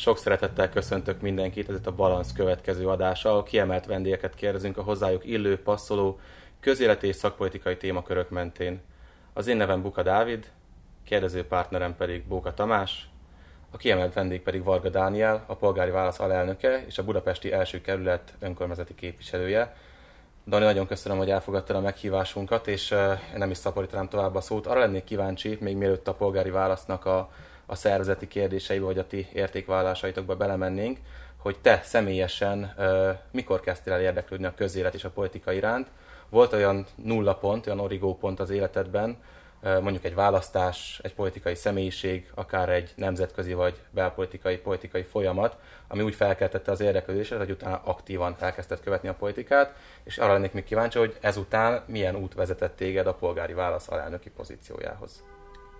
Sok szeretettel köszöntök mindenkit, ez itt a Balansz következő adása, ahol kiemelt vendégeket kérdezünk a hozzájuk illő, passzoló, közéleti és szakpolitikai témakörök mentén. Az én nevem Buka Dávid, kérdező partnerem pedig Bóka Tamás, a kiemelt vendég pedig Varga Dániel, a polgári válasz alelnöke és a budapesti első kerület önkormányzati képviselője. Dani, nagyon köszönöm, hogy elfogadtad a meghívásunkat, és nem is szaporítanám tovább a szót. Arra lennék kíváncsi, még mielőtt a polgári válasznak a, a szervezeti kérdéseibe, vagy a ti értékvállalásaitokba belemennénk, hogy te személyesen mikor kezdtél el érdeklődni a közélet és a politika iránt. Volt olyan nulla pont, olyan origó pont az életedben, mondjuk egy választás, egy politikai személyiség, akár egy nemzetközi vagy belpolitikai politikai folyamat, ami úgy felkeltette az érdeklődésed, hogy utána aktívan elkezdted követni a politikát, és arra lennék még kíváncsi, hogy ezután milyen út vezetett téged a polgári válasz alelnöki pozíciójához.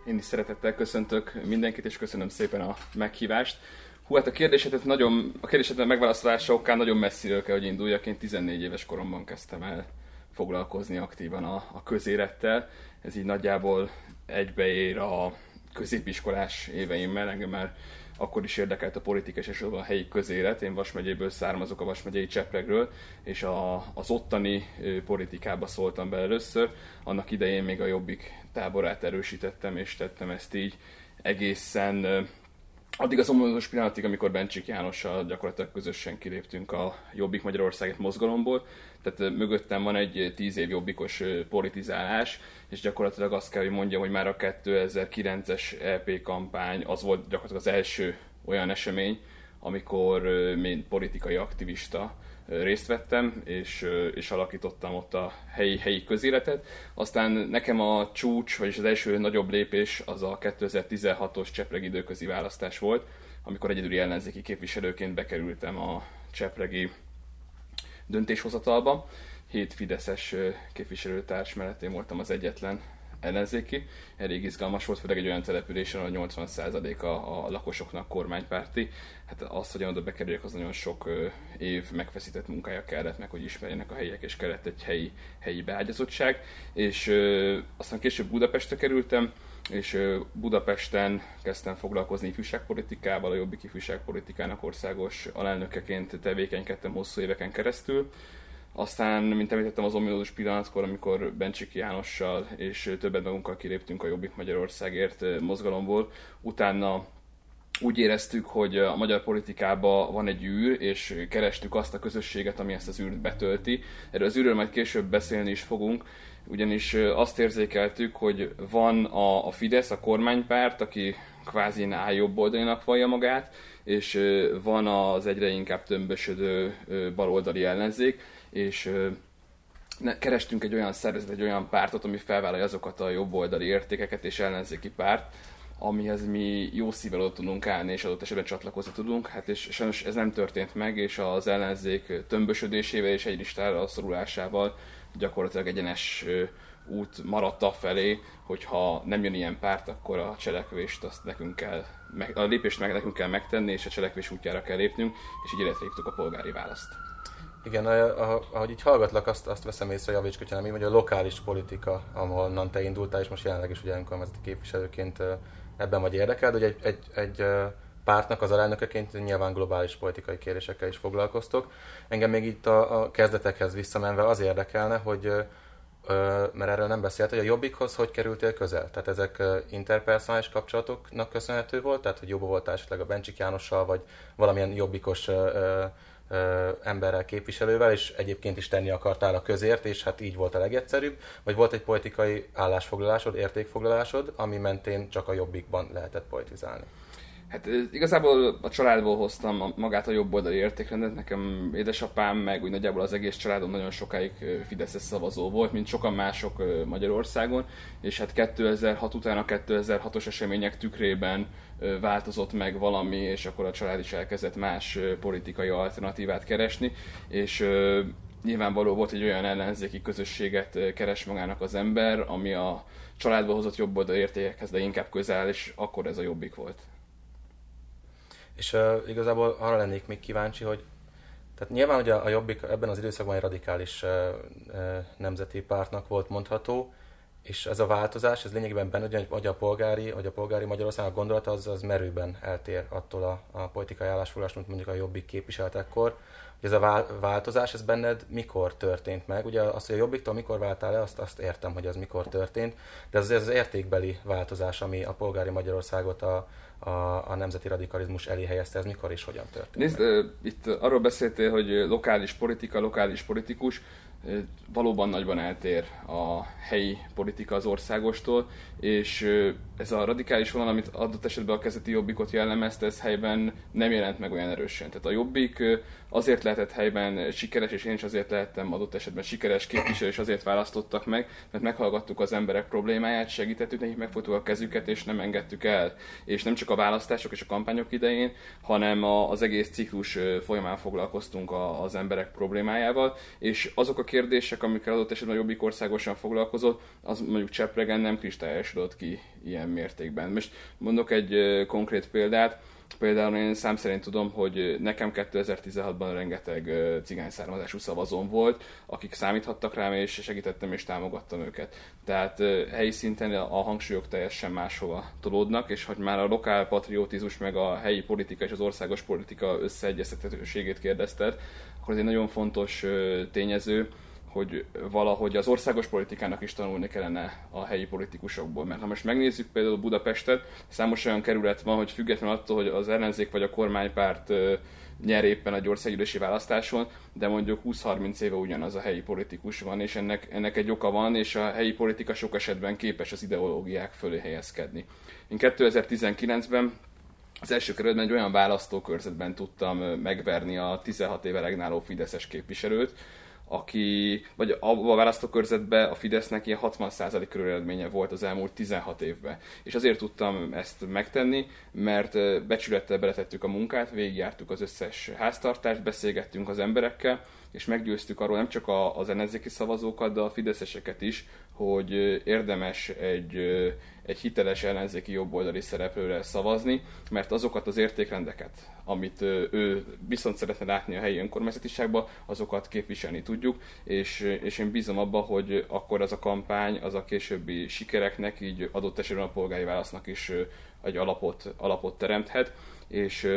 Én is szeretettel köszöntök mindenkit, és köszönöm szépen a meghívást. Hú, hát a kérdésedet nagyon, a kérdésedet megválaszolása okán nagyon messziről kell, hogy induljak. Én 14 éves koromban kezdtem el foglalkozni aktívan a, a közélettel. Ez így nagyjából egybeér a középiskolás éveimmel, engem már akkor is érdekelt a politika és a helyi közélet. Én Vas megyéből származok, a Vas megyei Csepregről, és a, az ottani politikába szóltam be először. Annak idején még a Jobbik táborát erősítettem, és tettem ezt így egészen addig az omlózós pillanatig, amikor Bencsik Jánossal gyakorlatilag közösen kiléptünk a Jobbik Magyarországet mozgalomból, tehát mögöttem van egy tíz év jobbikos politizálás, és gyakorlatilag azt kell, hogy mondjam, hogy már a 2009-es EP kampány az volt gyakorlatilag az első olyan esemény, amikor mint politikai aktivista részt vettem, és, és alakítottam ott a helyi, helyi közéletet. Aztán nekem a csúcs, vagyis az első nagyobb lépés az a 2016-os Csepregi időközi választás volt, amikor egyedüli ellenzéki képviselőként bekerültem a Csepregi döntéshozatalba. Hét Fideszes képviselőtárs mellett én voltam az egyetlen ellenzéki. Elég izgalmas volt, főleg egy olyan településen, ahol 80% a, lakosoknak kormánypárti. Hát azt, hogy oda bekerüljek, az nagyon sok év megfeszített munkája kellett meg, hogy ismerjenek a helyiek, és kellett egy helyi, helyi beágyazottság. És ö, aztán később Budapestre kerültem, és Budapesten kezdtem foglalkozni ifjúságpolitikával, a Jobbik ifjúságpolitikának országos alelnökeként tevékenykedtem hosszú éveken keresztül. Aztán, mint említettem, az ominózus pillanatkor, amikor Bencsik Jánossal és többet magunkkal kiléptünk a Jobbik Magyarországért mozgalomból, utána úgy éreztük, hogy a magyar politikában van egy űr, és kerestük azt a közösséget, ami ezt az űrt betölti. Erről az űrről majd később beszélni is fogunk, ugyanis azt érzékeltük, hogy van a, Fidesz, a kormánypárt, aki kvázi jobb oldalinak vallja magát, és van az egyre inkább tömbösödő baloldali ellenzék, és kerestünk egy olyan szervezet, egy olyan pártot, ami felvállalja azokat a jobboldali értékeket és ellenzéki párt, amihez mi jó szívvel ott tudunk állni, és adott esetben csatlakozni tudunk. Hát és sajnos ez nem történt meg, és az ellenzék tömbösödésével és egy listára szorulásával gyakorlatilag egyenes út maradt felé, hogyha nem jön ilyen párt, akkor a cselekvést azt nekünk kell, a lépést meg nekünk kell megtenni, és a cselekvés útjára kell lépnünk, és így életre a polgári választ. Igen, ahogy így hallgatlak, azt, azt veszem észre, javíts hogy a lokális politika, ahonnan te indultál, és most jelenleg is ugye önkormányzati képviselőként ebben vagy érdekel, hogy egy, egy, egy pártnak az alelnökeként nyilván globális politikai kérdésekkel is foglalkoztok. Engem még itt a, a kezdetekhez visszamenve az érdekelne, hogy mert erről nem beszélt, hogy a Jobbikhoz hogy kerültél közel? Tehát ezek interpersonális kapcsolatoknak köszönhető volt? Tehát, hogy jobb voltál esetleg a Bencsik Jánossal, vagy valamilyen jobbikos emberrel, képviselővel, és egyébként is tenni akartál a közért, és hát így volt a legegyszerűbb, vagy volt egy politikai állásfoglalásod, értékfoglalásod, ami mentén csak a jobbikban lehetett politizálni? Hát igazából a családból hoztam magát a jobb oldali értékrendet. Nekem édesapám, meg úgy nagyjából az egész családom nagyon sokáig Fideszes szavazó volt, mint sokan mások Magyarországon, és hát 2006 után a 2006-os események tükrében változott meg valami, és akkor a család is elkezdett más politikai alternatívát keresni, és nyilvánvaló volt, hogy olyan ellenzéki közösséget keres magának az ember, ami a családból hozott jobb oldali értékekhez, de inkább közel, és akkor ez a jobbik volt. És uh, igazából arra lennék még kíváncsi, hogy tehát nyilván ugye a Jobbik ebben az időszakban egy radikális uh, nemzeti pártnak volt mondható, és ez a változás, ez lényegében benne, hogy a polgári, hogy a polgári Magyarország a gondolata az, az merőben eltér attól a, a politikai állásfoglalás, mint mondjuk a Jobbik képviseltekkor. Hogy ez a változás, ez benned mikor történt meg? Ugye azt, hogy a Jobbiktól mikor váltál le, azt, azt értem, hogy az mikor történt, de ez, ez az értékbeli változás, ami a polgári Magyarországot a, a, a nemzeti radikalizmus elé helyezte, ez mikor és hogyan történt? Nézd, meg? itt arról beszéltél, hogy lokális politika, lokális politikus valóban nagyban eltér a helyi politika az országostól, és ez a radikális vonal, amit adott esetben a kezeti jobbikot jellemezte, ez helyben nem jelent meg olyan erősen. Tehát a jobbik azért lehetett helyben sikeres, és én is azért lehettem adott esetben sikeres képviselő, és azért választottak meg, mert meghallgattuk az emberek problémáját, segítettük nekik, megfogtuk a kezüket, és nem engedtük el. És nem csak a választások és a kampányok idején, hanem az egész ciklus folyamán foglalkoztunk az emberek problémájával, és azok a kérdések, amikkel adott esetben a Jobbik országosan foglalkozott, az mondjuk Csepregen nem kristályosodott ki ilyen mértékben. Most mondok egy konkrét példát, Például én szám szerint tudom, hogy nekem 2016-ban rengeteg cigány származású szavazón volt, akik számíthattak rám, és segítettem és támogattam őket. Tehát helyi szinten a hangsúlyok teljesen máshova tolódnak, és hogy már a lokál patriotizmus, meg a helyi politika és az országos politika összeegyeztethetőségét kérdezted, akkor ez egy nagyon fontos tényező, hogy valahogy az országos politikának is tanulni kellene a helyi politikusokból. Mert ha most megnézzük például Budapestet, számos olyan kerület van, hogy független attól, hogy az ellenzék vagy a kormánypárt nyer éppen egy országgyűlési választáson, de mondjuk 20-30 éve ugyanaz a helyi politikus van, és ennek, ennek egy oka van, és a helyi politika sok esetben képes az ideológiák fölé helyezkedni. Én 2019-ben az első kerületben egy olyan választókörzetben tudtam megverni a 16 éve regnáló Fideszes képviselőt, aki, vagy a választókörzetben a Fidesznek ilyen 60% körül eredménye volt az elmúlt 16 évben. És azért tudtam ezt megtenni, mert becsülettel beletettük a munkát, végigjártuk az összes háztartást, beszélgettünk az emberekkel, és meggyőztük arról nem csak az ellenzéki szavazókat, de a fideszeseket is, hogy érdemes egy, egy hiteles ellenzéki jobboldali szereplőre szavazni, mert azokat az értékrendeket, amit ő viszont szeretne látni a helyi önkormányzatiságban, azokat képviselni tudjuk, és, és én bízom abba, hogy akkor az a kampány, az a későbbi sikereknek, így adott esetben a polgári válasznak is egy alapot, alapot teremthet és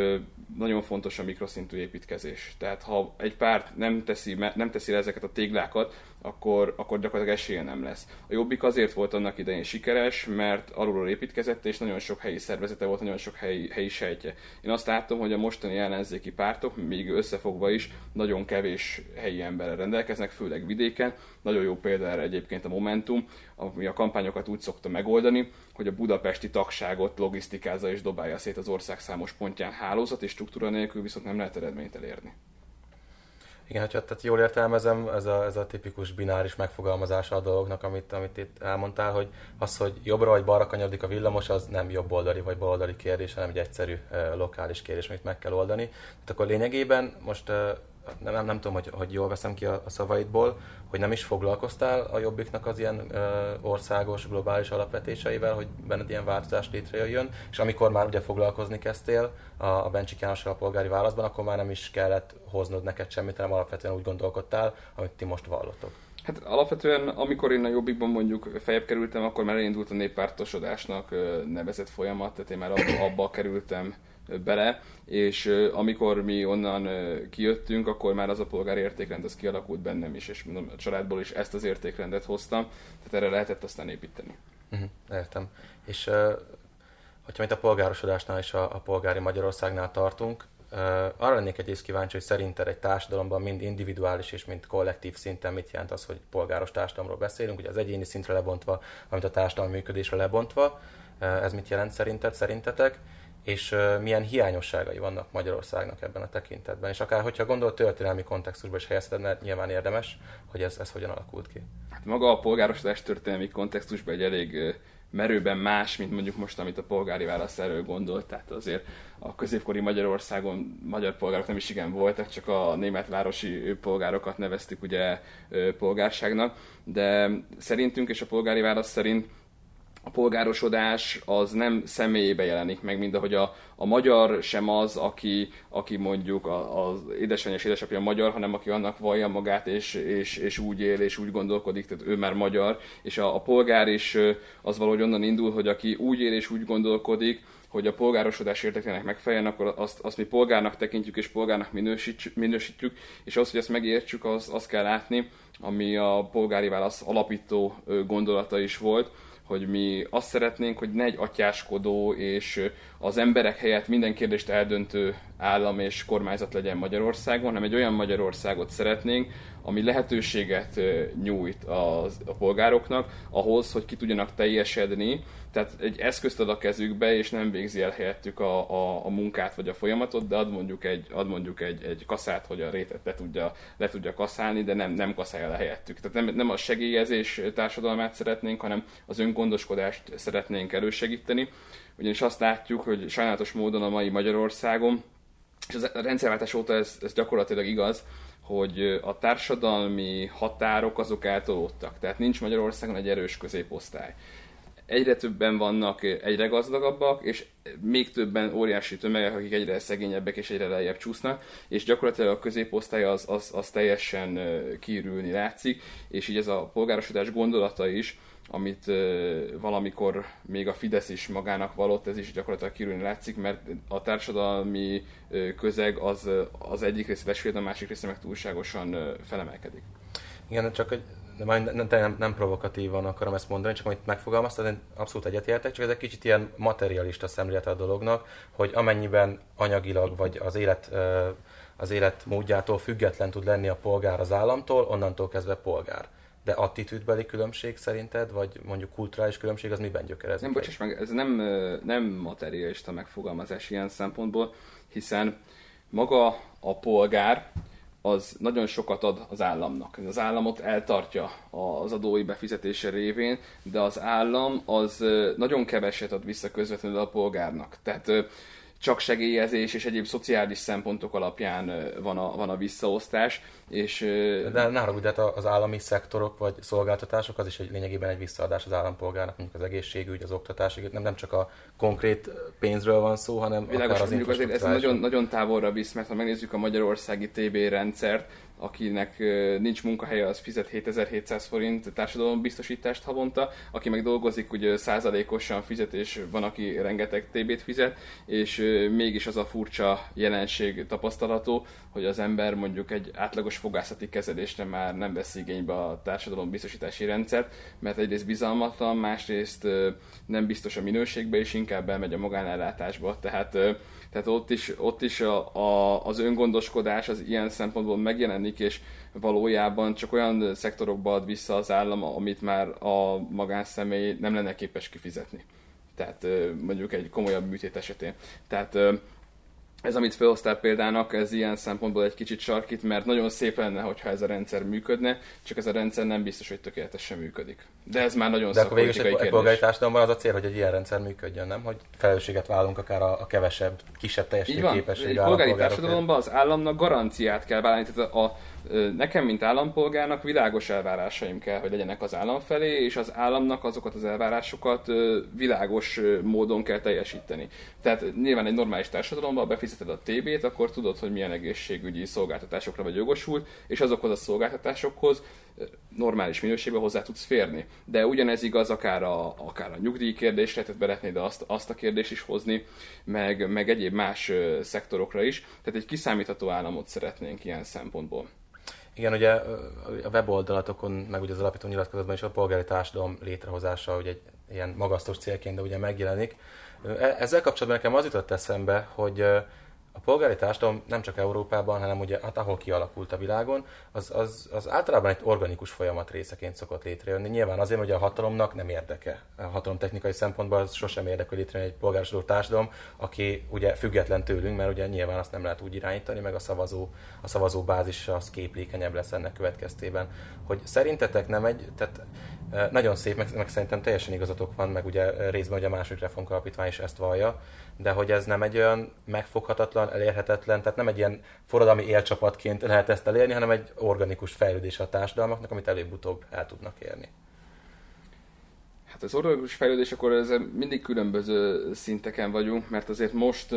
nagyon fontos a mikroszintű építkezés. Tehát ha egy párt nem teszi, nem teszi le ezeket a téglákat, akkor, akkor gyakorlatilag esélye nem lesz. A Jobbik azért volt annak idején sikeres, mert alulról építkezett, és nagyon sok helyi szervezete volt, nagyon sok helyi, helyi sejtje. Én azt látom, hogy a mostani ellenzéki pártok, még összefogva is, nagyon kevés helyi emberrel rendelkeznek, főleg vidéken. Nagyon jó példa erre egyébként a Momentum, ami a kampányokat úgy szokta megoldani, hogy a budapesti tagságot logisztikázza és dobálja szét az ország számos pontján hálózat és struktúra nélkül, viszont nem lehet eredményt elérni. Igen, hát tehát jól értelmezem, ez a, ez a tipikus bináris megfogalmazása a dolognak, amit, amit itt elmondtál, hogy az, hogy jobbra vagy balra kanyarodik a villamos, az nem jobb oldali vagy baloldali kérdés, hanem egy egyszerű lokális kérdés, amit meg kell oldani. Tehát akkor lényegében most nem, nem, nem tudom, hogy, hogy jól veszem ki a, a szavaidból, hogy nem is foglalkoztál a Jobbiknak az ilyen ö, országos, globális alapvetéseivel, hogy benned ilyen változás létrejöjjön, és amikor már ugye foglalkozni kezdtél a, a Bencsik Jánossal a polgári válaszban, akkor már nem is kellett hoznod neked semmit, hanem alapvetően úgy gondolkodtál, amit ti most vallottok. Hát alapvetően, amikor én a Jobbikban mondjuk fejebb kerültem, akkor már elindult a néppártosodásnak nevezett folyamat, tehát én már abba, abba kerültem bele, és amikor mi onnan kijöttünk, akkor már az a polgári értékrend az kialakult bennem is, és mondom, a családból is ezt az értékrendet hoztam, tehát erre lehetett aztán építeni. Uh-huh, értem. És uh, hogyha mint a polgárosodásnál és a, a polgári Magyarországnál tartunk, uh, arra lennék egész kíváncsi, hogy szerinted egy társadalomban mind individuális és mind kollektív szinten mit jelent az, hogy polgáros társadalomról beszélünk, ugye az egyéni szintre lebontva, amit a társadalmi működésre lebontva, uh, ez mit jelent szerinted, szerintetek? És milyen hiányosságai vannak Magyarországnak ebben a tekintetben. És akár, hogyha gondol történelmi kontextusban is helyezheted, mert nyilván érdemes, hogy ez, ez hogyan alakult ki. Hát maga a polgárosodás történelmi kontextusban egy elég merőben más, mint mondjuk most, amit a polgári válasz erről gondolt. Tehát azért a középkori Magyarországon magyar polgárok nem is igen voltak, csak a német városi polgárokat neveztük ugye polgárságnak, de szerintünk és a polgári válasz szerint a polgárosodás az nem személyébe jelenik meg, mint ahogy a, a magyar sem az, aki, aki mondjuk az édesanyja és édesapja magyar, hanem aki annak vallja magát, és, és, és úgy él, és úgy gondolkodik, tehát ő már magyar, és a, a polgár is az valahogy onnan indul, hogy aki úgy él és úgy gondolkodik, hogy a polgárosodás érdekének megfeleljen, akkor azt, azt mi polgárnak tekintjük és polgárnak minősítjük, és ahhoz, hogy ezt megértsük, az, azt kell látni, ami a polgári válasz alapító gondolata is volt, hogy mi azt szeretnénk, hogy ne egy atyáskodó és az emberek helyett minden kérdést eldöntő állam és kormányzat legyen Magyarországon, hanem egy olyan Magyarországot szeretnénk, ami lehetőséget nyújt az, a polgároknak ahhoz, hogy ki tudjanak teljesedni, tehát egy eszközt ad a kezükbe, és nem végzi el helyettük a, a, a munkát vagy a folyamatot, de ad mondjuk egy, ad mondjuk egy, egy kaszát, hogy a rétet le tudja, le tudja kaszálni, de nem, nem kaszálja le helyettük. Tehát nem, nem a segélyezés társadalmát szeretnénk, hanem az öngondoskodást szeretnénk elősegíteni, ugyanis azt látjuk, hogy sajnálatos módon a mai Magyarországon, és a rendszerváltás óta ez, ez gyakorlatilag igaz, hogy a társadalmi határok azok eltolódtak. Tehát nincs Magyarországon egy erős középosztály. Egyre többen vannak, egyre gazdagabbak, és még többen óriási tömegek, akik egyre szegényebbek és egyre lejjebb csúsznak, és gyakorlatilag a középosztály az, az, az teljesen kiürülni látszik, és így ez a polgárosodás gondolata is, amit valamikor még a Fidesz is magának valott, ez is gyakorlatilag kirülni látszik, mert a társadalmi közeg az, az egyik része lesülhet, a másik része meg túlságosan felemelkedik. Igen, csak hogy nem, nem, nem, nem provokatívan akarom ezt mondani, csak amit megfogalmaztad, én abszolút egyetértek, csak ez egy kicsit ilyen materialista szemlélete a dolognak, hogy amennyiben anyagilag vagy az élet az élet módjától független tud lenni a polgár az államtól, onnantól kezdve polgár de attitűdbeli különbség szerinted, vagy mondjuk kulturális különbség, az miben gyökerezik? Nem, bocsáss meg, ez nem, nem materialista megfogalmazás ilyen szempontból, hiszen maga a polgár az nagyon sokat ad az államnak. Az államot eltartja az adói befizetése révén, de az állam az nagyon keveset ad vissza közvetlenül a polgárnak. Tehát csak segélyezés és egyéb szociális szempontok alapján van a, van a visszaosztás. És, De nálunk ugye az állami szektorok vagy szolgáltatások az is egy lényegében egy visszaadás az állampolgárnak, mondjuk az egészségügy, az oktatás, nem, nem csak a konkrét pénzről van szó, hanem Világos, akár az mondjuk azért ez nagyon, nagyon távolra visz, mert ha megnézzük a magyarországi TB rendszert, akinek nincs munkahelye, az fizet 7700 forint társadalombiztosítást havonta, aki meg dolgozik, ugye százalékosan fizet, és van, aki rengeteg TB-t fizet, és mégis az a furcsa jelenség tapasztalható, hogy az ember mondjuk egy átlagos fogászati kezelésre már nem vesz igénybe a társadalombiztosítási rendszert, mert egyrészt bizalmatlan, másrészt nem biztos a minőségbe, és inkább elmegy a magánellátásba. Tehát tehát ott is, ott is a, a, az öngondoskodás az ilyen szempontból megjelenik, és valójában csak olyan szektorokba ad vissza az állam, amit már a magánszemély nem lenne képes kifizetni. Tehát mondjuk egy komolyabb műtét esetén. Tehát ez, amit felhoztál példának, ez ilyen szempontból egy kicsit sarkít, mert nagyon szép lenne, hogyha ez a rendszer működne, csak ez a rendszer nem biztos, hogy tökéletesen működik. De ez már nagyon De akkor végül is egy polgári társadalomban az a cél, hogy egy ilyen rendszer működjön, nem? Hogy felelősséget vállalunk akár a, a kevesebb, kisebb teljesítő képesség Egy polgári társadalomban az államnak garanciát kell vállalni. Tehát a, a nekem, mint állampolgárnak világos elvárásaim kell, hogy legyenek az állam felé, és az államnak azokat az elvárásokat világos módon kell teljesíteni. Tehát nyilván egy normális társadalomban befizeted a TB-t, akkor tudod, hogy milyen egészségügyi szolgáltatásokra vagy jogosult, és azokhoz a szolgáltatásokhoz normális minőségben hozzá tudsz férni. De ugyanez igaz akár a, akár a nyugdíj kérdésre, tehát beletnéd azt, azt a kérdést is hozni, meg, meg egyéb más szektorokra is. Tehát egy kiszámítható államot szeretnénk ilyen szempontból. Igen, ugye a weboldalatokon, meg ugye az alapító nyilatkozatban is a polgári társadalom létrehozása ugye egy ilyen magasztos célként, de ugye megjelenik. E, ezzel kapcsolatban nekem az jutott eszembe, hogy a polgári társadalom nem csak Európában, hanem ugye hát ahol kialakult a világon, az, az, az általában egy organikus folyamat részeként szokott létrejönni. Nyilván azért, hogy a hatalomnak nem érdeke. A hatalom technikai szempontból az sosem érdekel létrejönni egy polgárosodó társadalom, aki ugye független tőlünk, mert ugye nyilván azt nem lehet úgy irányítani, meg a szavazó, a szavazó bázis az képlékenyebb lesz ennek következtében. Hogy szerintetek nem egy, tehát nagyon szép, meg, meg szerintem teljesen igazatok van, meg ugye részben ugye a második reformkalapítvány is ezt vallja, de hogy ez nem egy olyan megfoghatatlan, elérhetetlen, tehát nem egy ilyen forradalmi élcsapatként lehet ezt elérni, hanem egy organikus fejlődés a társadalmaknak, amit előbb-utóbb el tudnak érni. Hát az organikus fejlődés, akkor ez mindig különböző szinteken vagyunk, mert azért most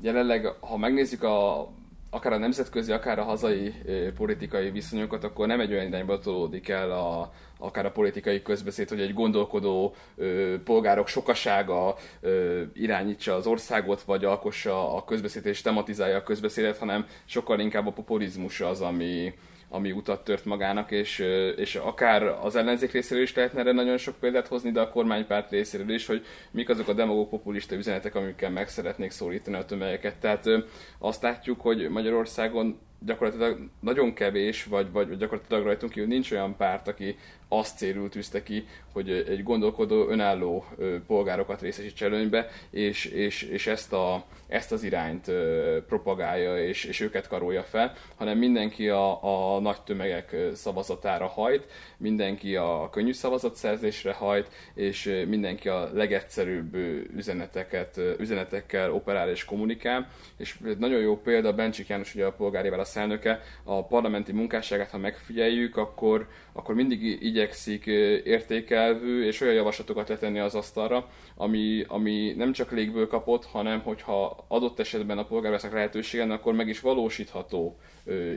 jelenleg, ha megnézzük a akár a nemzetközi, akár a hazai politikai viszonyokat, akkor nem egy olyan irányba tolódik el a, akár a politikai közbeszéd, hogy egy gondolkodó ö, polgárok sokasága ö, irányítsa az országot, vagy alkossa a közbeszédet és tematizálja a közbeszédet, hanem sokkal inkább a populizmus az, ami, ami utat tört magának, és, és akár az ellenzék részéről is lehetne erre nagyon sok példát hozni, de a kormánypárt részéről is, hogy mik azok a demagóg populista üzenetek, amikkel meg szeretnék szólítani a tömegeket. Tehát azt látjuk, hogy Magyarországon gyakorlatilag nagyon kevés, vagy, vagy gyakorlatilag rajtunk kívül nincs olyan párt, aki azt célul tűzte ki, hogy egy gondolkodó, önálló polgárokat részesíts előnybe, és, és, és ezt, a, ezt az irányt propagálja, és, és őket karolja fel, hanem mindenki a, a nagy tömegek szavazatára hajt, mindenki a könnyű szavazatszerzésre hajt, és mindenki a legegyszerűbb üzeneteket, üzenetekkel operál és kommunikál. És nagyon jó példa, Bencsik János, ugye a polgári válasz elnöke, a parlamenti munkásságát, ha megfigyeljük, akkor, akkor mindig igyekszik értékelvű és olyan javaslatokat letenni az asztalra, ami, ami nem csak légből kapott, hanem hogyha adott esetben a polgárvásznak lehetőségen, akkor meg is valósítható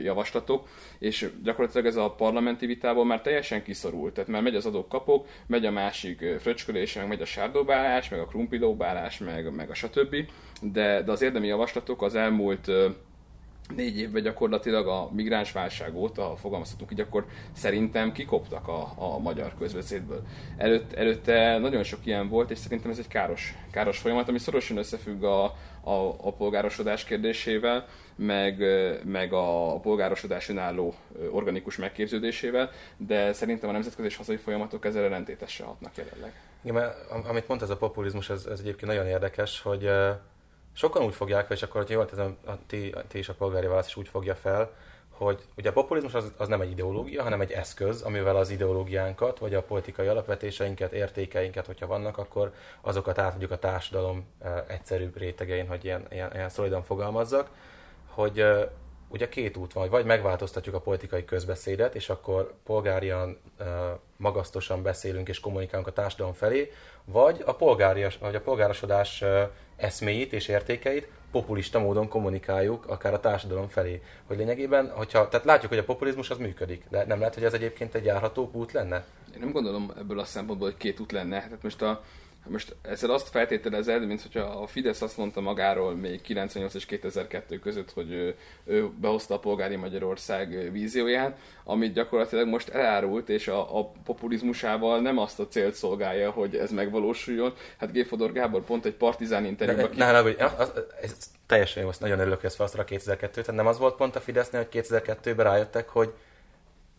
javaslatok, és gyakorlatilag ez a parlamenti vitából már teljesen kiszorult, tehát már megy az adók-kapok, megy a másik fröcskölés, meg megy a sárdobálás, meg a krumpidóbálás, meg, meg a stb. De, de az érdemi javaslatok az elmúlt négy évben gyakorlatilag a migráns válság óta, ha fogalmazhatunk így, akkor szerintem kikoptak a, a magyar közbeszédből. Előtt, előtte nagyon sok ilyen volt, és szerintem ez egy káros, káros folyamat, ami szorosan összefügg a, a, a polgárosodás kérdésével, meg, meg a polgárosodás önálló organikus megképződésével, de szerintem a nemzetközi és hazai folyamatok ezzel ellentétesen hatnak jelenleg. Igen, mert amit mondta ez a populizmus, ez, ez egyébként nagyon érdekes, hogy sokan úgy fogják, és akkor, hogy jól teszem, a ti, ti is a polgári válasz is úgy fogja fel, hogy ugye a populizmus az, az nem egy ideológia, hanem egy eszköz, amivel az ideológiánkat, vagy a politikai alapvetéseinket, értékeinket, hogyha vannak, akkor azokat átadjuk a társadalom e, egyszerűbb rétegein, hogy ilyen, ilyen, ilyen szolidan fogalmazzak, hogy e, ugye két út van, vagy megváltoztatjuk a politikai közbeszédet, és akkor polgárian, e, magasztosan beszélünk és kommunikálunk a társadalom felé, vagy a, polgárias, vagy a polgárosodás eszméit és értékeit populista módon kommunikáljuk, akár a társadalom felé. Hogy lényegében, hogyha, tehát látjuk, hogy a populizmus az működik, de nem lehet, hogy ez egyébként egy járható út lenne? Én nem gondolom ebből a szempontból, hogy két út lenne. Tehát most a, most ezzel azt feltételezed, mint hogyha a Fidesz azt mondta magáról még 98 és 2002 között, hogy ő, ő behozta a polgári Magyarország vízióját, amit gyakorlatilag most elárult, és a, a populizmusával nem azt a célt szolgálja, hogy ez megvalósuljon. Hát G. Fodor Gábor pont egy partizán interjúban... Ne, ne, ne, az, ez teljesen jó, nagyon örülök, hogy ezt a 2002-t. Tehát nem az volt pont a Fidesznél, hogy 2002-ben rájöttek, hogy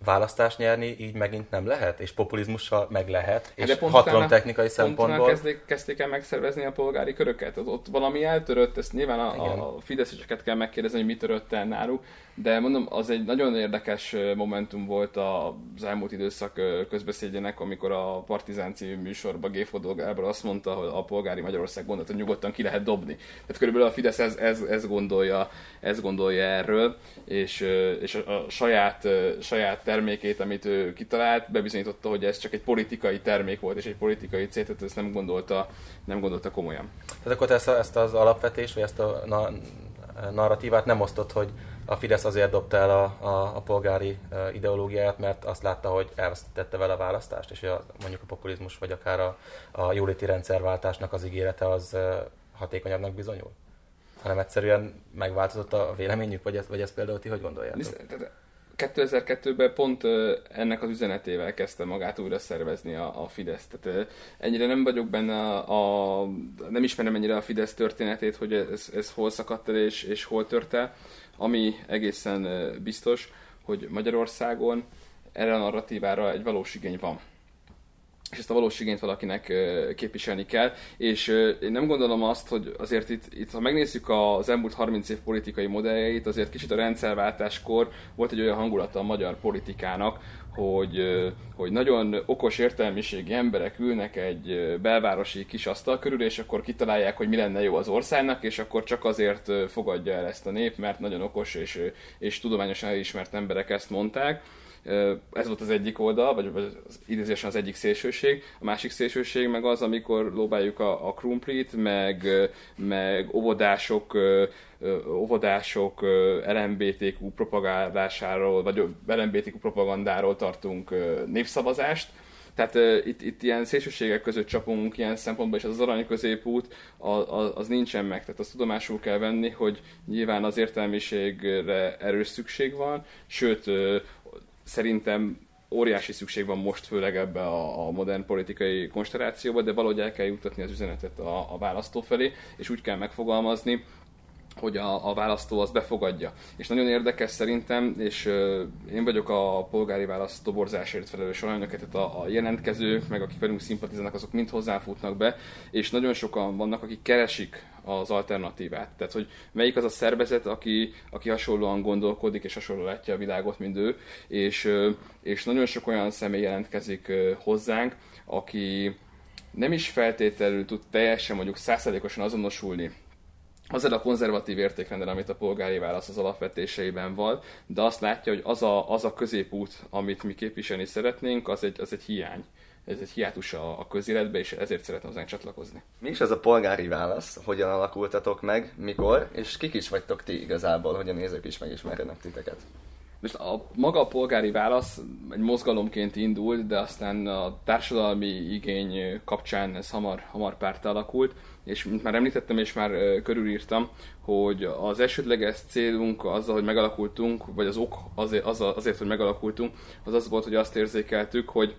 választást nyerni így megint nem lehet, és populizmussal meg lehet, és hát hatalom technikai szempontból. Kezdték, kezdték el megszervezni a polgári köröket, az ott valami eltörött, ezt nyilván a, a fideszeseket kell megkérdezni, hogy mi törött el náluk, de mondom, az egy nagyon érdekes momentum volt az elmúlt időszak közbeszédjének, amikor a Partizán című műsorban Géfodó azt mondta, hogy a polgári Magyarország gondolta, hogy nyugodtan ki lehet dobni. Tehát körülbelül a Fidesz ez, ez, ez, gondolja, ez gondolja erről, és, és a, a saját, saját termékét, amit ő kitalált, bebizonyította, hogy ez csak egy politikai termék volt, és egy politikai cél, tehát ezt nem gondolta, nem gondolta komolyan. Tehát akkor ezt, ezt az alapvetést, vagy ezt a na, narratívát nem osztott, hogy a Fidesz azért dobta el a, a, a polgári ideológiáját, mert azt látta, hogy elveszítette vele a választást, és a, mondjuk a populizmus, vagy akár a, a jóléti rendszerváltásnak az ígérete az hatékonyabbnak bizonyul? Hanem egyszerűen megváltozott a véleményük, vagy ezt, vagy ezt például ti hogy gondoljátok? 2002-ben pont ennek az üzenetével kezdte magát újra szervezni a, a Fidesz. Tehát ennyire nem vagyok benne, a, a, nem ismerem ennyire a Fidesz történetét, hogy ez, ez hol szakadt el és, és hol tört. Ami egészen biztos, hogy Magyarországon erre a narratívára egy valós igény van és ezt a valós igényt valakinek képviselni kell, és én nem gondolom azt, hogy azért itt, itt ha megnézzük az elmúlt 30 év politikai modelljeit, azért kicsit a rendszerváltáskor volt egy olyan hangulata a magyar politikának, hogy, hogy nagyon okos értelmiségi emberek ülnek egy belvárosi kis asztal körül, és akkor kitalálják, hogy mi lenne jó az országnak, és akkor csak azért fogadja el ezt a nép, mert nagyon okos és, és tudományosan elismert emberek ezt mondták Ez volt az egyik oldal, vagy az idézésen az egyik szélsőség. A másik szélsőség meg az, amikor lóbáljuk a, a krumplit, meg, meg óvodások óvodások LMBTQ propagálásáról, vagy LMBTQ propagandáról tartunk népszavazást, tehát uh, itt, itt ilyen szélsőségek között csapunk ilyen szempontból, és az, az arany középút az, az nincsen meg. Tehát azt tudomásul kell venni, hogy nyilván az értelmiségre erős szükség van, sőt, uh, szerintem óriási szükség van most főleg ebbe a, a modern politikai konstellációba, de valahogy el kell jutatni az üzenetet a, a választó felé, és úgy kell megfogalmazni, hogy a, a választó az befogadja. És nagyon érdekes szerintem, és uh, én vagyok a polgári választó borzásért felelős alanyok, tehát a, a jelentkezők, meg akik velünk szimpatizálnak, azok mind hozzám futnak be, és nagyon sokan vannak, akik keresik az alternatívát. Tehát, hogy melyik az a szervezet, aki, aki hasonlóan gondolkodik, és hasonló látja a világot, mint ő, és, és nagyon sok olyan személy jelentkezik hozzánk, aki nem is feltétlenül tud teljesen mondjuk százszerzékosan azonosulni azzal a konzervatív értékrendel, amit a polgári válasz az alapvetéseiben van, de azt látja, hogy az a, az a középút, amit mi képviselni szeretnénk, az egy, az egy hiány. Ez egy hiátus a, a közéletbe, és ezért szeretném hozzánk csatlakozni. Mi is ez a polgári válasz? Hogyan alakultatok meg? Mikor? És kik is vagytok ti igazából, hogy a nézők is megismerjenek titeket? Most a, maga a polgári válasz egy mozgalomként indult, de aztán a társadalmi igény kapcsán ez hamar, hamar párt alakult, és mint már említettem és már körülírtam, hogy az elsődleges célunk azzal, hogy megalakultunk, vagy az ok azért, azért, hogy megalakultunk, az az volt, hogy azt érzékeltük, hogy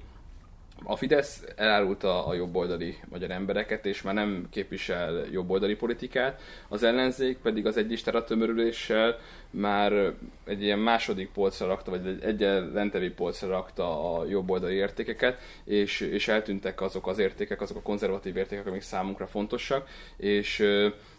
a Fidesz elárulta a jobboldali magyar embereket, és már nem képvisel jobboldali politikát, az ellenzék pedig az egyistára tömörüléssel már egy ilyen második polcra rakta, vagy egy egyen lentevő polcra rakta a jobboldali értékeket, és, és eltűntek azok az értékek, azok a konzervatív értékek, amik számunkra fontosak, és,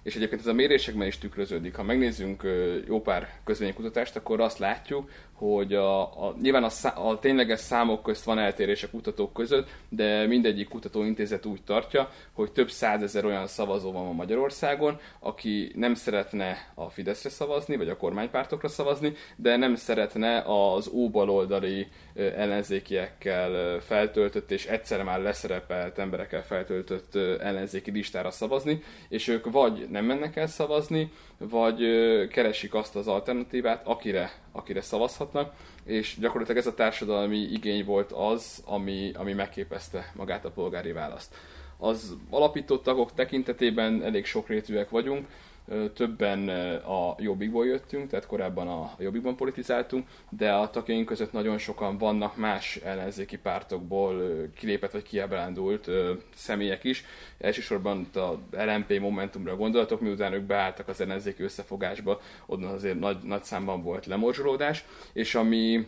és egyébként ez a mérésekben is tükröződik. Ha megnézzünk jó pár közvénykutatást, akkor azt látjuk, hogy a, a, nyilván a, szá, a tényleges számok közt van eltérés a kutatók között, de mindegyik kutatóintézet úgy tartja, hogy több százezer olyan szavazó van a Magyarországon, aki nem szeretne a Fideszre szavazni, vagy a kormánypártokra szavazni, de nem szeretne az óbaloldali ellenzékiekkel feltöltött és egyszer már leszerepelt emberekkel feltöltött ellenzéki listára szavazni, és ők vagy nem mennek el szavazni, vagy keresik azt az alternatívát, akire, akire szavazhatnak, és gyakorlatilag ez a társadalmi igény volt az, ami, ami megképezte magát a polgári választ. Az alapító tagok tekintetében elég sokrétűek vagyunk, többen a Jobbikból jöttünk, tehát korábban a Jobbikban politizáltunk, de a tagjaink között nagyon sokan vannak más ellenzéki pártokból kilépett vagy kiábrándult személyek is. Elsősorban a LMP Momentumra gondolatok, miután ők beálltak az ellenzéki összefogásba, onnan azért nagy, nagy számban volt lemorzsolódás, és ami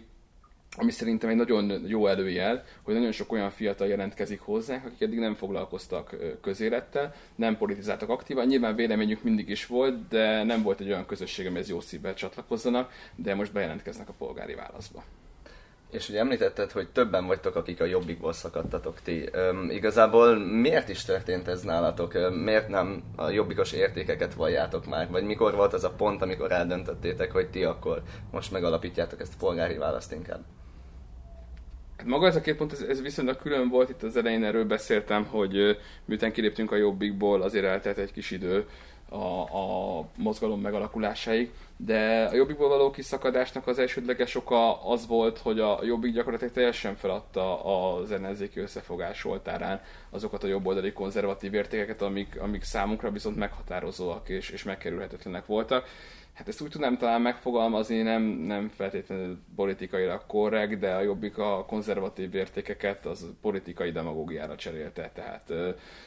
ami szerintem egy nagyon jó előjel, hogy nagyon sok olyan fiatal jelentkezik hozzánk, akik eddig nem foglalkoztak közélettel, nem politizáltak aktívan. Nyilván véleményük mindig is volt, de nem volt egy olyan közösség, amihez jó szívvel csatlakozzanak, de most bejelentkeznek a polgári válaszba. És ugye említetted, hogy többen vagytok, akik a jobbikból szakadtatok ti. Üm, igazából miért is történt ez nálatok? Miért nem a jobbikos értékeket valljátok már? Vagy mikor volt az a pont, amikor eldöntöttétek, hogy ti akkor most megalapítjátok ezt a polgári választ inkább? Hát maga ez a két pont, ez, ez viszonylag külön volt, itt az elején erről beszéltem, hogy miután kiléptünk a Jobbikból, azért eltelt egy kis idő a, a mozgalom megalakulásáig, de a Jobbikból való kiszakadásnak az elsődleges oka az volt, hogy a Jobbik gyakorlatilag teljesen feladta az ellenzéki összefogás oltárán azokat a jobboldali konzervatív értékeket, amik, amik számunkra viszont meghatározóak és, és megkerülhetetlenek voltak. Hát ezt úgy tudnám talán megfogalmazni, nem, nem feltétlenül politikailag korrekt, de a Jobbik a konzervatív értékeket az politikai demagógiára cserélte, tehát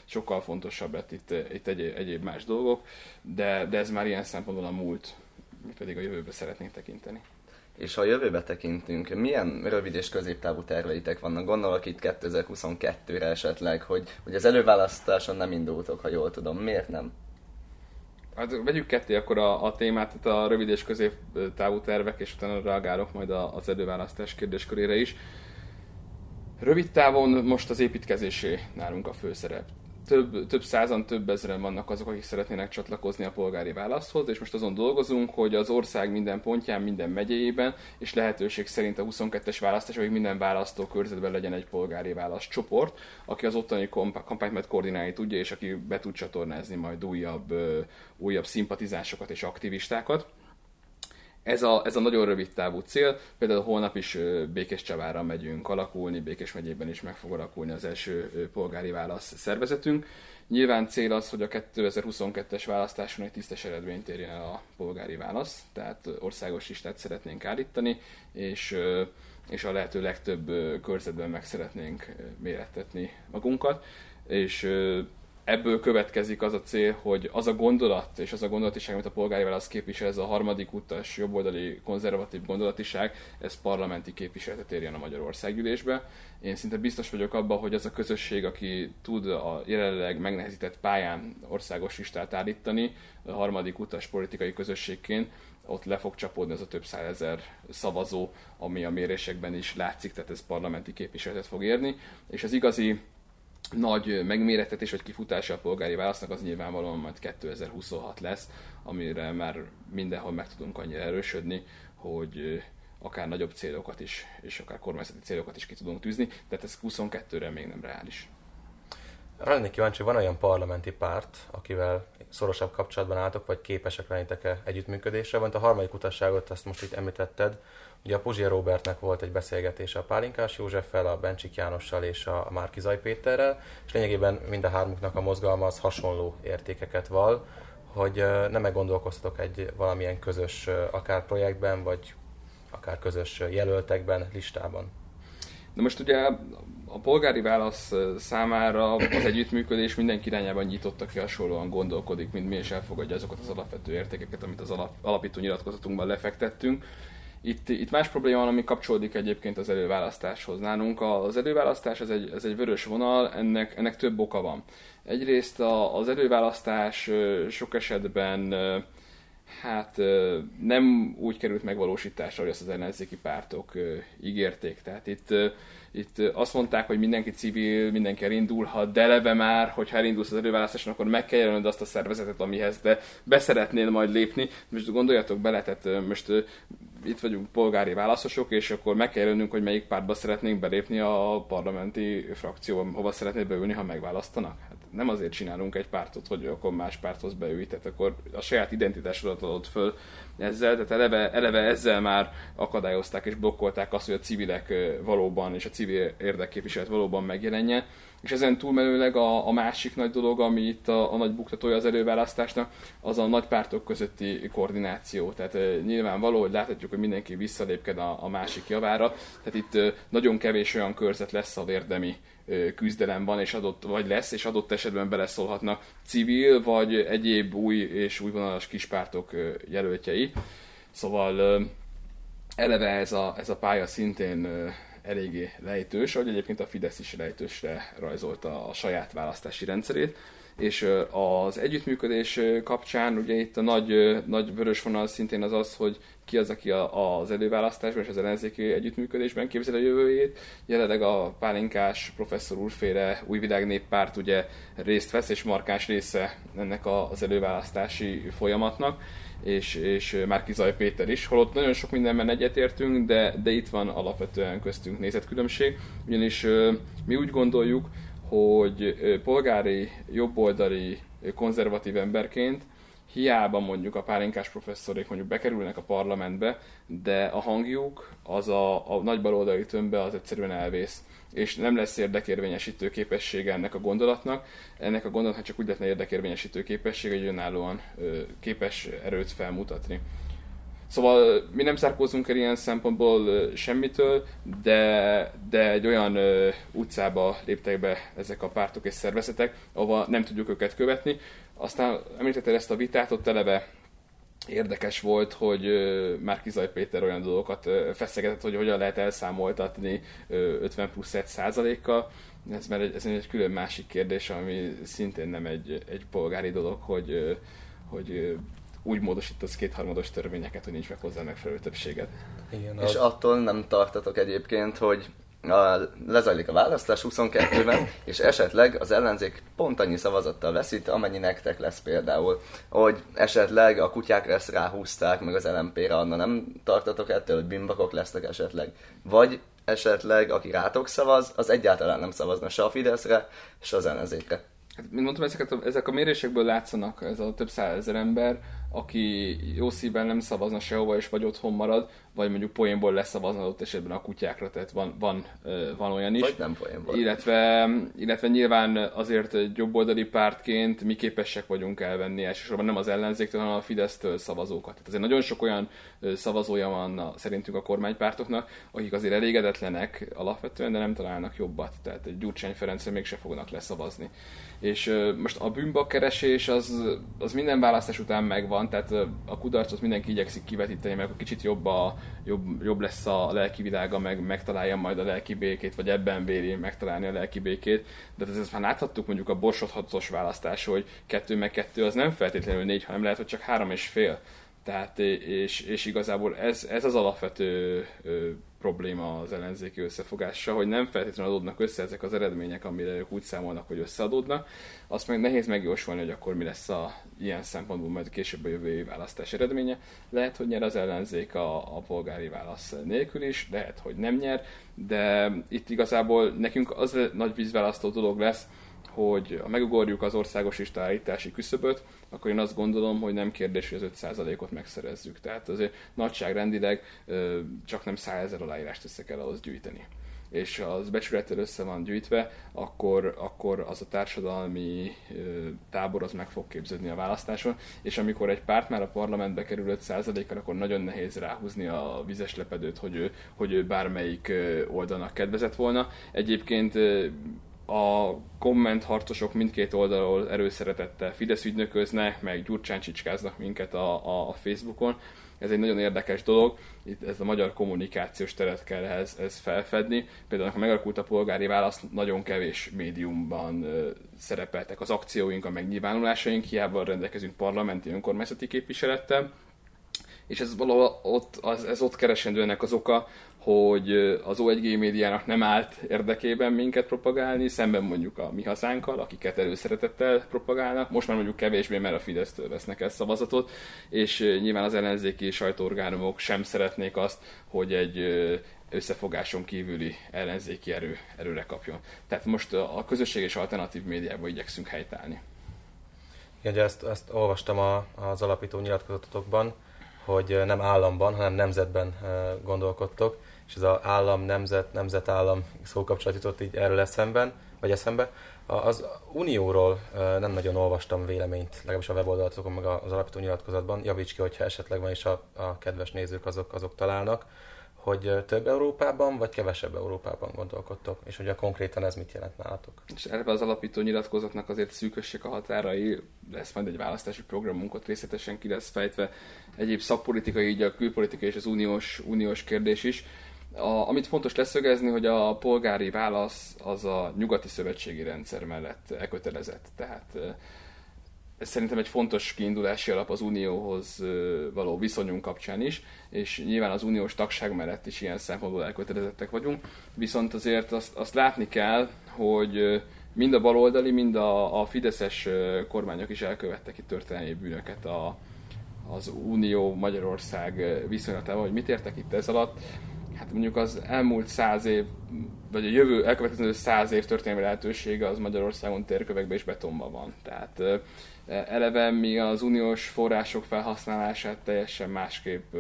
sokkal fontosabb lett itt, itt egyéb, egyéb más dolgok, de, de ez már ilyen szempontból a múlt, mi pedig a jövőbe szeretnénk tekinteni. És ha a jövőbe tekintünk, milyen rövid és középtávú terveitek vannak? Gondolok itt 2022-re esetleg, hogy, hogy az előválasztáson nem indultok, ha jól tudom. Miért nem? Hát vegyük ketté akkor a, a témát, tehát a rövid és középtávú tervek, és utána reagálok majd az előválasztás kérdéskörére is. Rövid távon most az építkezésé nálunk a főszerep. Több, több százan, több ezeren vannak azok, akik szeretnének csatlakozni a polgári válaszhoz, és most azon dolgozunk, hogy az ország minden pontján, minden megyéjében, és lehetőség szerint a 22-es választás, hogy minden választókörzetben legyen egy polgári válasz csoport, aki az ottani kampányt majd koordinálni tudja, és aki be tud csatornázni majd újabb, újabb szimpatizásokat és aktivistákat ez a, ez a nagyon rövid távú cél. Például holnap is Békés Csavára megyünk alakulni, Békés megyében is meg fog alakulni az első polgári válasz szervezetünk. Nyilván cél az, hogy a 2022-es választáson egy tisztes eredményt érjen el a polgári válasz, tehát országos listát szeretnénk állítani, és, és a lehető legtöbb körzetben meg szeretnénk mérettetni magunkat, és ebből következik az a cél, hogy az a gondolat és az a gondolatiság, amit a polgári válasz képvisel, ez a harmadik utas, jobboldali, konzervatív gondolatiság, ez parlamenti képviseletet érjen a Magyarországgyűlésbe. Én szinte biztos vagyok abban, hogy az a közösség, aki tud a jelenleg megnehezített pályán országos listát állítani, a harmadik utas politikai közösségként, ott le fog csapódni az a több százezer szavazó, ami a mérésekben is látszik, tehát ez parlamenti képviseletet fog érni. És az igazi nagy megméretetés vagy kifutása a polgári válasznak az nyilvánvalóan majd 2026 lesz, amire már mindenhol meg tudunk annyira erősödni, hogy akár nagyobb célokat is, és akár kormányzati célokat is ki tudunk tűzni, tehát ez 22-re még nem reális. Lennék kíváncsi, van olyan parlamenti párt, akivel szorosabb kapcsolatban álltok, vagy képesek lennétek-e együttműködésre? Van a harmadik utasságot, azt most itt említetted, Ugye a Puzsia Robertnek volt egy beszélgetése a Pálinkás Józseffel, a Bencsik Jánossal és a Márkizaj Péterrel, és lényegében mind a hármuknak a mozgalma az hasonló értékeket val, hogy nem gondolkoztatok egy valamilyen közös akár projektben, vagy akár közös jelöltekben, listában? Na most ugye a polgári válasz számára az együttműködés mindenki irányában nyitott, aki hasonlóan gondolkodik, mint mi, és elfogadja azokat az alapvető értékeket, amit az alap, alapító nyilatkozatunkban lefektettünk. Itt, itt más probléma van, ami kapcsolódik egyébként az előválasztáshoz. Nálunk az előválasztás ez egy, ez egy vörös vonal, ennek, ennek több oka van. Egyrészt az előválasztás sok esetben hát nem úgy került megvalósításra, hogy azt az ellenzéki pártok ígérték. Tehát itt itt azt mondták, hogy mindenki civil, mindenki elindulhat, de eleve már, hogyha elindulsz az előválasztáson, akkor meg kell jelölnöd azt a szervezetet, amihez de beszeretnél majd lépni. Most gondoljatok bele, tehát most itt vagyunk polgári válaszosok, és akkor meg kell jelölnünk, hogy melyik pártba szeretnénk belépni a parlamenti frakcióba, hova szeretnél beülni, ha megválasztanak. Nem azért csinálunk egy pártot, hogy akkor más párthoz beülj, tehát akkor a saját identitásodat adod föl ezzel, tehát eleve, eleve ezzel már akadályozták és blokkolták azt, hogy a civilek valóban és a civil érdekképviselet valóban megjelenjen. És ezen túlmenőleg a, a másik nagy dolog, ami itt a, a nagy buktatója az előválasztásnak, az a nagy pártok közötti koordináció. Tehát e, nyilvánvaló, hogy láthatjuk, hogy mindenki visszalépked a, a másik javára. Tehát itt nagyon kevés olyan körzet lesz a vérdemi küzdelem van, és adott, vagy lesz, és adott esetben beleszólhatnak civil, vagy egyéb új és újvonalas kispártok jelöltjei. Szóval eleve ez a, ez a pálya szintén eléggé lejtős, ahogy egyébként a Fidesz is lejtősre rajzolta a saját választási rendszerét és az együttműködés kapcsán ugye itt a nagy, nagy vörös vonal szintén az az, hogy ki az, aki az előválasztásban és az ellenzéki együttműködésben képzeli a jövőjét. Jelenleg a pálinkás professzor úrféle új világ néppárt ugye részt vesz, és markáns része ennek az előválasztási folyamatnak és, és Márki Zaj Péter is, holott nagyon sok mindenben egyetértünk, de, de itt van alapvetően köztünk nézetkülönbség, ugyanis mi úgy gondoljuk, hogy polgári, jobboldali, konzervatív emberként hiába mondjuk a pálinkás professzorék mondjuk bekerülnek a parlamentbe, de a hangjuk az a, a nagy baloldali tömbbe az egyszerűen elvész és nem lesz érdekérvényesítő képessége ennek a gondolatnak. Ennek a gondolatnak csak úgy lehetne érdekérvényesítő képessége, hogy önállóan képes erőt felmutatni. Szóval mi nem szárkózunk el ilyen szempontból semmitől, de, de egy olyan ö, utcába léptek be ezek a pártok és szervezetek, ahova nem tudjuk őket követni. Aztán említetted ezt a vitát, ott eleve érdekes volt, hogy már Kizaj Péter olyan dolgokat feszegetett, hogy hogyan lehet elszámoltatni 50 plusz 1 százalékkal. Ez, már egy, ez egy külön másik kérdés, ami szintén nem egy, egy polgári dolog, hogy, hogy úgy módosítasz kétharmados törvényeket, hogy nincs meg hozzá megfelelő többséget. Igen, és az... attól nem tartatok egyébként, hogy a, lezajlik a választás 22-ben, és esetleg az ellenzék pont annyi szavazattal veszít, amennyi nektek lesz például. Hogy esetleg a kutyákra ezt ráhúzták, meg az LMP-re, anna nem tartatok ettől, hogy bimbakok lesznek esetleg. Vagy esetleg, aki rátok szavaz, az egyáltalán nem szavazna se a Fideszre, se az ellenzékre. Hát, mint mondtam, ezeket a, ezek a mérésekből látszanak, ez a több százezer ember, aki jó szívben nem szavazna sehova, és vagy otthon marad, vagy mondjuk poénból leszavazna adott esetben a kutyákra, tehát van, van, van olyan is. Vagy nem poénból. Illetve, illetve nyilván azért egy jobboldali pártként mi képesek vagyunk elvenni elsősorban nem az ellenzéktől, hanem a Fidesztől szavazókat. Tehát azért nagyon sok olyan szavazója van a, szerintünk a kormánypártoknak, akik azért elégedetlenek alapvetően, de nem találnak jobbat. Tehát egy Gyurcsány Ferencre mégse fognak leszavazni. És most a bűnbakkeresés az, az minden választás után megvan, tehát a kudarcot mindenki igyekszik kivetíteni, mert akkor kicsit jobb, a, jobb, jobb lesz a lelki világa, meg megtalálja majd a lelki békét, vagy ebben véri megtalálni a lelki békét. De ezt már láthattuk mondjuk a borsodhatos választás, hogy kettő meg kettő az nem feltétlenül négy, hanem lehet, hogy csak három és fél. Tehát, és, és igazából ez, ez az alapvető ö, probléma az ellenzéki összefogással, hogy nem feltétlenül adódnak össze ezek az eredmények, amire ők úgy számolnak, hogy összeadódnak. Azt meg nehéz megjósolni, hogy akkor mi lesz a ilyen szempontból majd később a jövő választás eredménye. Lehet, hogy nyer az ellenzék a, a polgári válasz nélkül is, lehet, hogy nem nyer, de itt igazából nekünk az nagy vízválasztó dolog lesz, hogy ha megugorjuk az országos listállítási küszöböt, akkor én azt gondolom, hogy nem kérdés, hogy az 5%-ot megszerezzük. Tehát azért nagyságrendileg csak nem 100 ezer aláírást össze kell ahhoz gyűjteni és az becsülettel össze van gyűjtve, akkor, akkor az a társadalmi tábor az meg fog képződni a választáson, és amikor egy párt már a parlamentbe kerül 5%-kal, akkor nagyon nehéz ráhúzni a vizes lepedőt, hogy ő, hogy ő bármelyik oldalnak kedvezett volna. Egyébként a kommentharcosok mindkét oldalról erőszeretettel Fidesz ügynököznek, meg Gyurcsán csicskáznak minket a, a, a Facebookon. Ez egy nagyon érdekes dolog, itt ez a magyar kommunikációs teret kell ehhez, ez felfedni. Például, ha megalakult a polgári válasz, nagyon kevés médiumban ö, szerepeltek az akcióink, a megnyilvánulásaink, hiába rendelkezünk parlamenti önkormányzati képviselettel, és ez valahol ott, az, ez ott keresendő ennek az oka, hogy az O1G médiának nem állt érdekében minket propagálni, szemben mondjuk a mi hazánkkal, akiket előszeretettel propagálnak. Most már mondjuk kevésbé, mert a Fidesztől vesznek el szavazatot, és nyilván az ellenzéki sajtóorgánumok sem szeretnék azt, hogy egy összefogáson kívüli ellenzéki erő, erőre kapjon. Tehát most a közösség és alternatív médiában igyekszünk helytállni. Igen, ezt, ezt olvastam a, az alapító nyilatkozatokban, hogy nem államban, hanem nemzetben gondolkodtok, és ez az állam, nemzet, nemzetállam szókapcsolat jutott így erről eszemben, vagy eszembe. Az Unióról nem nagyon olvastam véleményt, legalábbis a weboldalatokon, meg az alapító nyilatkozatban. Javíts ki, hogyha esetleg van is a, a kedves nézők, azok, azok találnak hogy több Európában, vagy kevesebb Európában gondolkodtok, és hogy a konkrétan ez mit jelent nálatok. És erre az alapító nyilatkozatnak azért szűkösség a határai, lesz majd egy választási programunk, részletesen ki lesz fejtve egyéb szakpolitikai, így a külpolitikai és az uniós, uniós kérdés is. A, amit fontos leszögezni, hogy a polgári válasz az a nyugati szövetségi rendszer mellett elkötelezett. Tehát ez szerintem egy fontos kiindulási alap az unióhoz való viszonyunk kapcsán is, és nyilván az uniós tagság mellett is ilyen szempontból elkötelezettek vagyunk, viszont azért azt, azt látni kell, hogy mind a baloldali, mind a, a fideszes kormányok is elkövettek itt történelmi bűnöket a, az Unió Magyarország viszonylatában, hogy mit értek itt ez alatt. Hát mondjuk az elmúlt száz év, vagy a jövő elkövetkező száz év történelmi lehetősége az Magyarországon térkövekben és betonban van. Tehát eleve mi az uniós források felhasználását teljesen másképp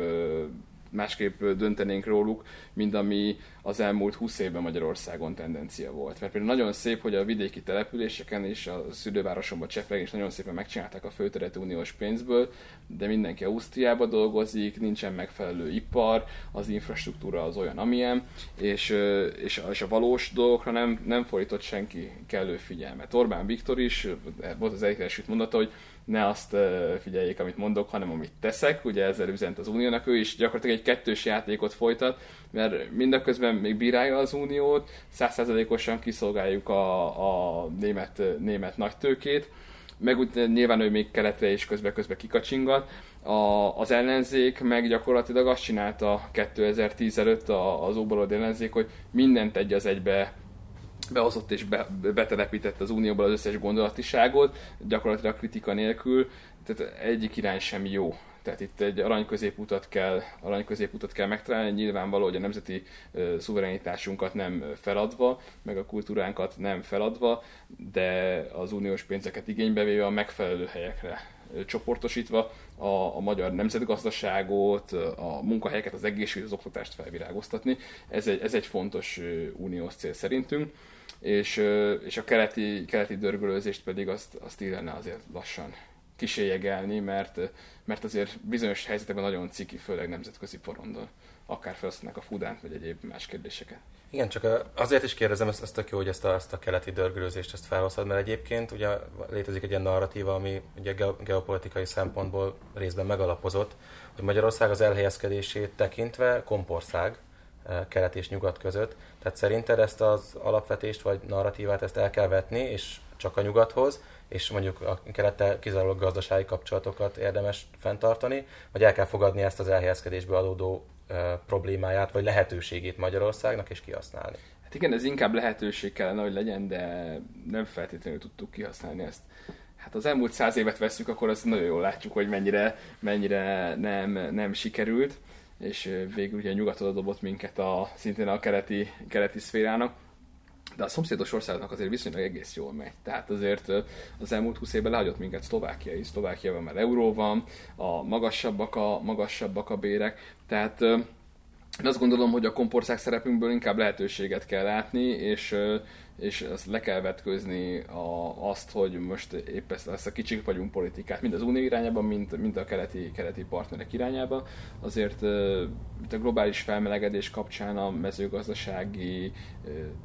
másképp döntenénk róluk, mint ami az elmúlt 20 évben Magyarországon tendencia volt. Mert például nagyon szép, hogy a vidéki településeken és a szülővárosomban Csepreg is nagyon szépen megcsinálták a főteret uniós pénzből, de mindenki Ausztriába dolgozik, nincsen megfelelő ipar, az infrastruktúra az olyan, amilyen, és, és, és a valós dolgokra nem, nem fordított senki kellő figyelmet. Orbán Viktor is, volt az egyik mondata, hogy ne azt figyeljék, amit mondok, hanem amit teszek. Ugye ezzel üzent az Uniónak, ő is gyakorlatilag egy kettős játékot folytat, mert mindeközben még bírálja az Uniót, százszerzalékosan kiszolgáljuk a, a német, német nagytőkét, meg úgy nyilván ő még keletre is közbe-közbe kikacsingat. A, az ellenzék meg gyakorlatilag azt csinálta 2010 előtt az óbalold ellenzék, hogy mindent egy az egybe behozott és be, betelepített az unióból az összes gondolatiságot, gyakorlatilag kritika nélkül, tehát egyik irány sem jó. Tehát itt egy arany középutat kell, arany középutat kell megtalálni, nyilvánvaló, hogy a nemzeti uh, szuverenitásunkat nem feladva, meg a kultúránkat nem feladva, de az uniós pénzeket igénybe véve a megfelelő helyekre csoportosítva a, a magyar nemzetgazdaságot, a munkahelyeket, az egészségügyet, az oktatást felvirágoztatni. Ez egy, ez egy fontos uniós cél szerintünk és, és a keleti, keleti dörgölőzést pedig azt, azt illene azért lassan kiséjegelni, mert, mert azért bizonyos helyzetekben nagyon ciki, főleg nemzetközi porondon. Akár felhasználnak a fudánt, vagy egyéb más kérdéseket. Igen, csak azért is kérdezem, ezt, ezt tök jó, hogy ezt a, ezt a keleti dörgölőzést ezt felhozod, mert egyébként ugye létezik egy ilyen narratíva, ami ugye geopolitikai szempontból részben megalapozott, hogy Magyarország az elhelyezkedését tekintve kompország, kelet és nyugat között. Tehát szerinted ezt az alapvetést vagy narratívát ezt el kell vetni, és csak a nyugathoz, és mondjuk a kelettel kizárólag gazdasági kapcsolatokat érdemes fenntartani, vagy el kell fogadni ezt az elhelyezkedésbe adódó problémáját, vagy lehetőségét Magyarországnak, és kihasználni. Hát igen, ez inkább lehetőség kellene, hogy legyen, de nem feltétlenül tudtuk kihasználni ezt. Hát az elmúlt száz évet veszük, akkor azt nagyon jól látjuk, hogy mennyire, mennyire nem, nem sikerült és végül ugye nyugatod dobott minket a, szintén a keleti, keleti szférának de a szomszédos országnak azért viszonylag egész jól megy. Tehát azért az elmúlt 20 évben lehagyott minket Szlovákia is. Szlovákiában már euró van, a magasabbak a, magasabbak a bérek. Tehát én azt gondolom, hogy a kompország szerepünkből inkább lehetőséget kell látni, és és azt le kell vetkőzni a, azt, hogy most épp ezt, ezt a kicsik vagyunk politikát, mind az unió irányában, mind, mind a keleti, keleti partnerek irányában. Azért a globális felmelegedés kapcsán a mezőgazdasági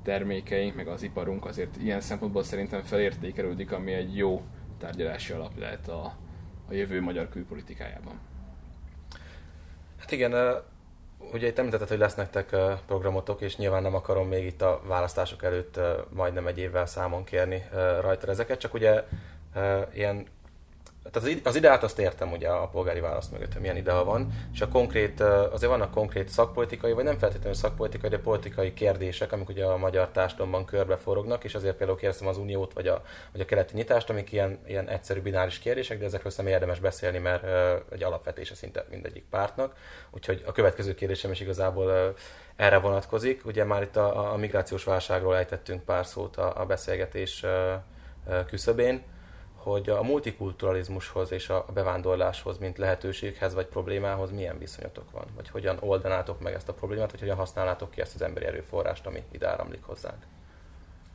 termékeink, meg az iparunk azért ilyen szempontból szerintem felértékelődik, ami egy jó tárgyalási alap lehet a, a jövő magyar külpolitikájában. Hát igen, Ugye itt említetted, hogy lesz nektek programotok, és nyilván nem akarom még itt a választások előtt majdnem egy évvel számon kérni rajta ezeket, csak ugye ilyen tehát az ideát azt értem ugye a polgári választ mögött, hogy milyen idea van, és a konkrét, azért vannak konkrét szakpolitikai, vagy nem feltétlenül szakpolitikai, de politikai kérdések, amik ugye a magyar társadalomban körbeforognak, és azért például kérdeztem az uniót, vagy a, vagy a keleti nyitást, amik ilyen, ilyen egyszerű bináris kérdések, de ezekről szerintem érdemes beszélni, mert egy alapvetése szinte mindegyik pártnak. Úgyhogy a következő kérdésem is igazából erre vonatkozik. Ugye már itt a, a migrációs válságról ejtettünk pár szót a, a beszélgetés küszöbén hogy a multikulturalizmushoz és a bevándorláshoz, mint lehetőséghez vagy problémához milyen viszonyatok van? Vagy hogyan oldanátok meg ezt a problémát, vagy hogyan használnátok ki ezt az emberi erőforrást, ami ide áramlik hozzánk?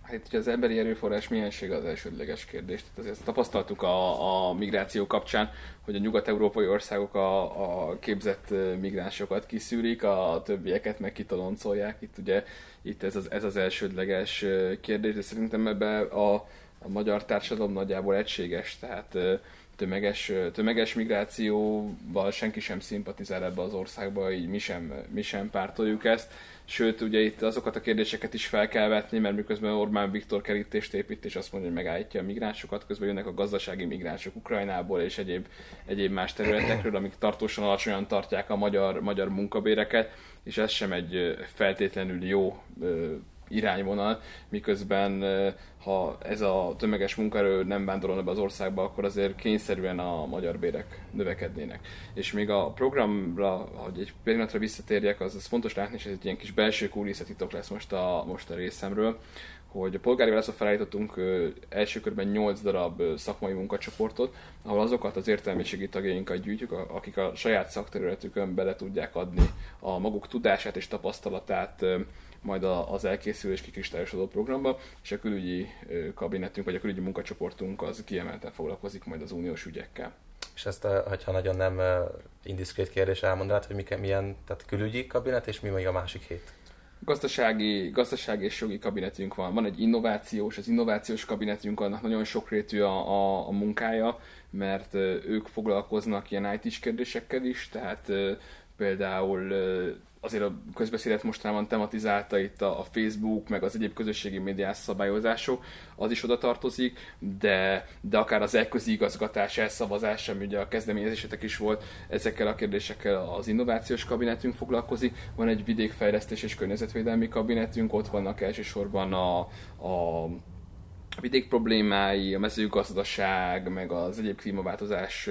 Hát hogy az emberi erőforrás miensége az elsődleges kérdés. Tehát azért tapasztaltuk a, a migráció kapcsán, hogy a nyugat-európai országok a, a képzett migránsokat kiszűrik, a többieket meg kitoloncolják. Itt ugye itt ez az, ez az elsődleges kérdés, de szerintem ebbe a a magyar társadalom nagyjából egységes, tehát tömeges, tömeges migrációval senki sem szimpatizál ebbe az országba, így mi sem, mi sem pártoljuk ezt. Sőt, ugye itt azokat a kérdéseket is fel kell vetni, mert miközben Orbán Viktor kerítést épít, és azt mondja, hogy megállítja a migránsokat, közben jönnek a gazdasági migránsok Ukrajnából és egyéb, egyéb más területekről, amik tartósan alacsonyan tartják a magyar, magyar munkabéreket, és ez sem egy feltétlenül jó irányvonal, miközben ha ez a tömeges munkaerő nem vándorolna be az országba, akkor azért kényszerűen a magyar bérek növekednének. És még a programra, hogy egy pillanatra visszatérjek, az, az fontos látni, és ez egy ilyen kis belső kulisszatitok lesz most a, most a részemről, hogy a polgári válaszra felállítottunk első körben 8 darab szakmai munkacsoportot, ahol azokat az értelmiségi tagjainkat gyűjtjük, akik a saját szakterületükön bele tudják adni a maguk tudását és tapasztalatát majd az elkészülés kikristályosodó programba, és a külügyi kabinetünk, vagy a külügyi munkacsoportunk az kiemelten foglalkozik majd az uniós ügyekkel. És ezt, ha nagyon nem indiszkrét kérdés elmondanád, hogy milyen, tehát külügyi kabinet, és mi még a másik hét? Gazdasági, gazdasági és jogi kabinetünk van. Van egy innovációs, az innovációs kabinetünk, annak nagyon sokrétű a, a, a munkája, mert ők foglalkoznak ilyen IT-s kérdésekkel is, tehát például azért a közbeszédet mostanában tematizálta itt a, a Facebook, meg az egyéb közösségi médiás szabályozások, az is oda tartozik, de, de akár az elközi igazgatás, elszavazás, ami ugye a kezdeményezésetek is volt, ezekkel a kérdésekkel az innovációs kabinetünk foglalkozik. Van egy vidékfejlesztés és környezetvédelmi kabinetünk, ott vannak elsősorban a, a vidék problémái, a mezőgazdaság, meg az egyéb klímaváltozás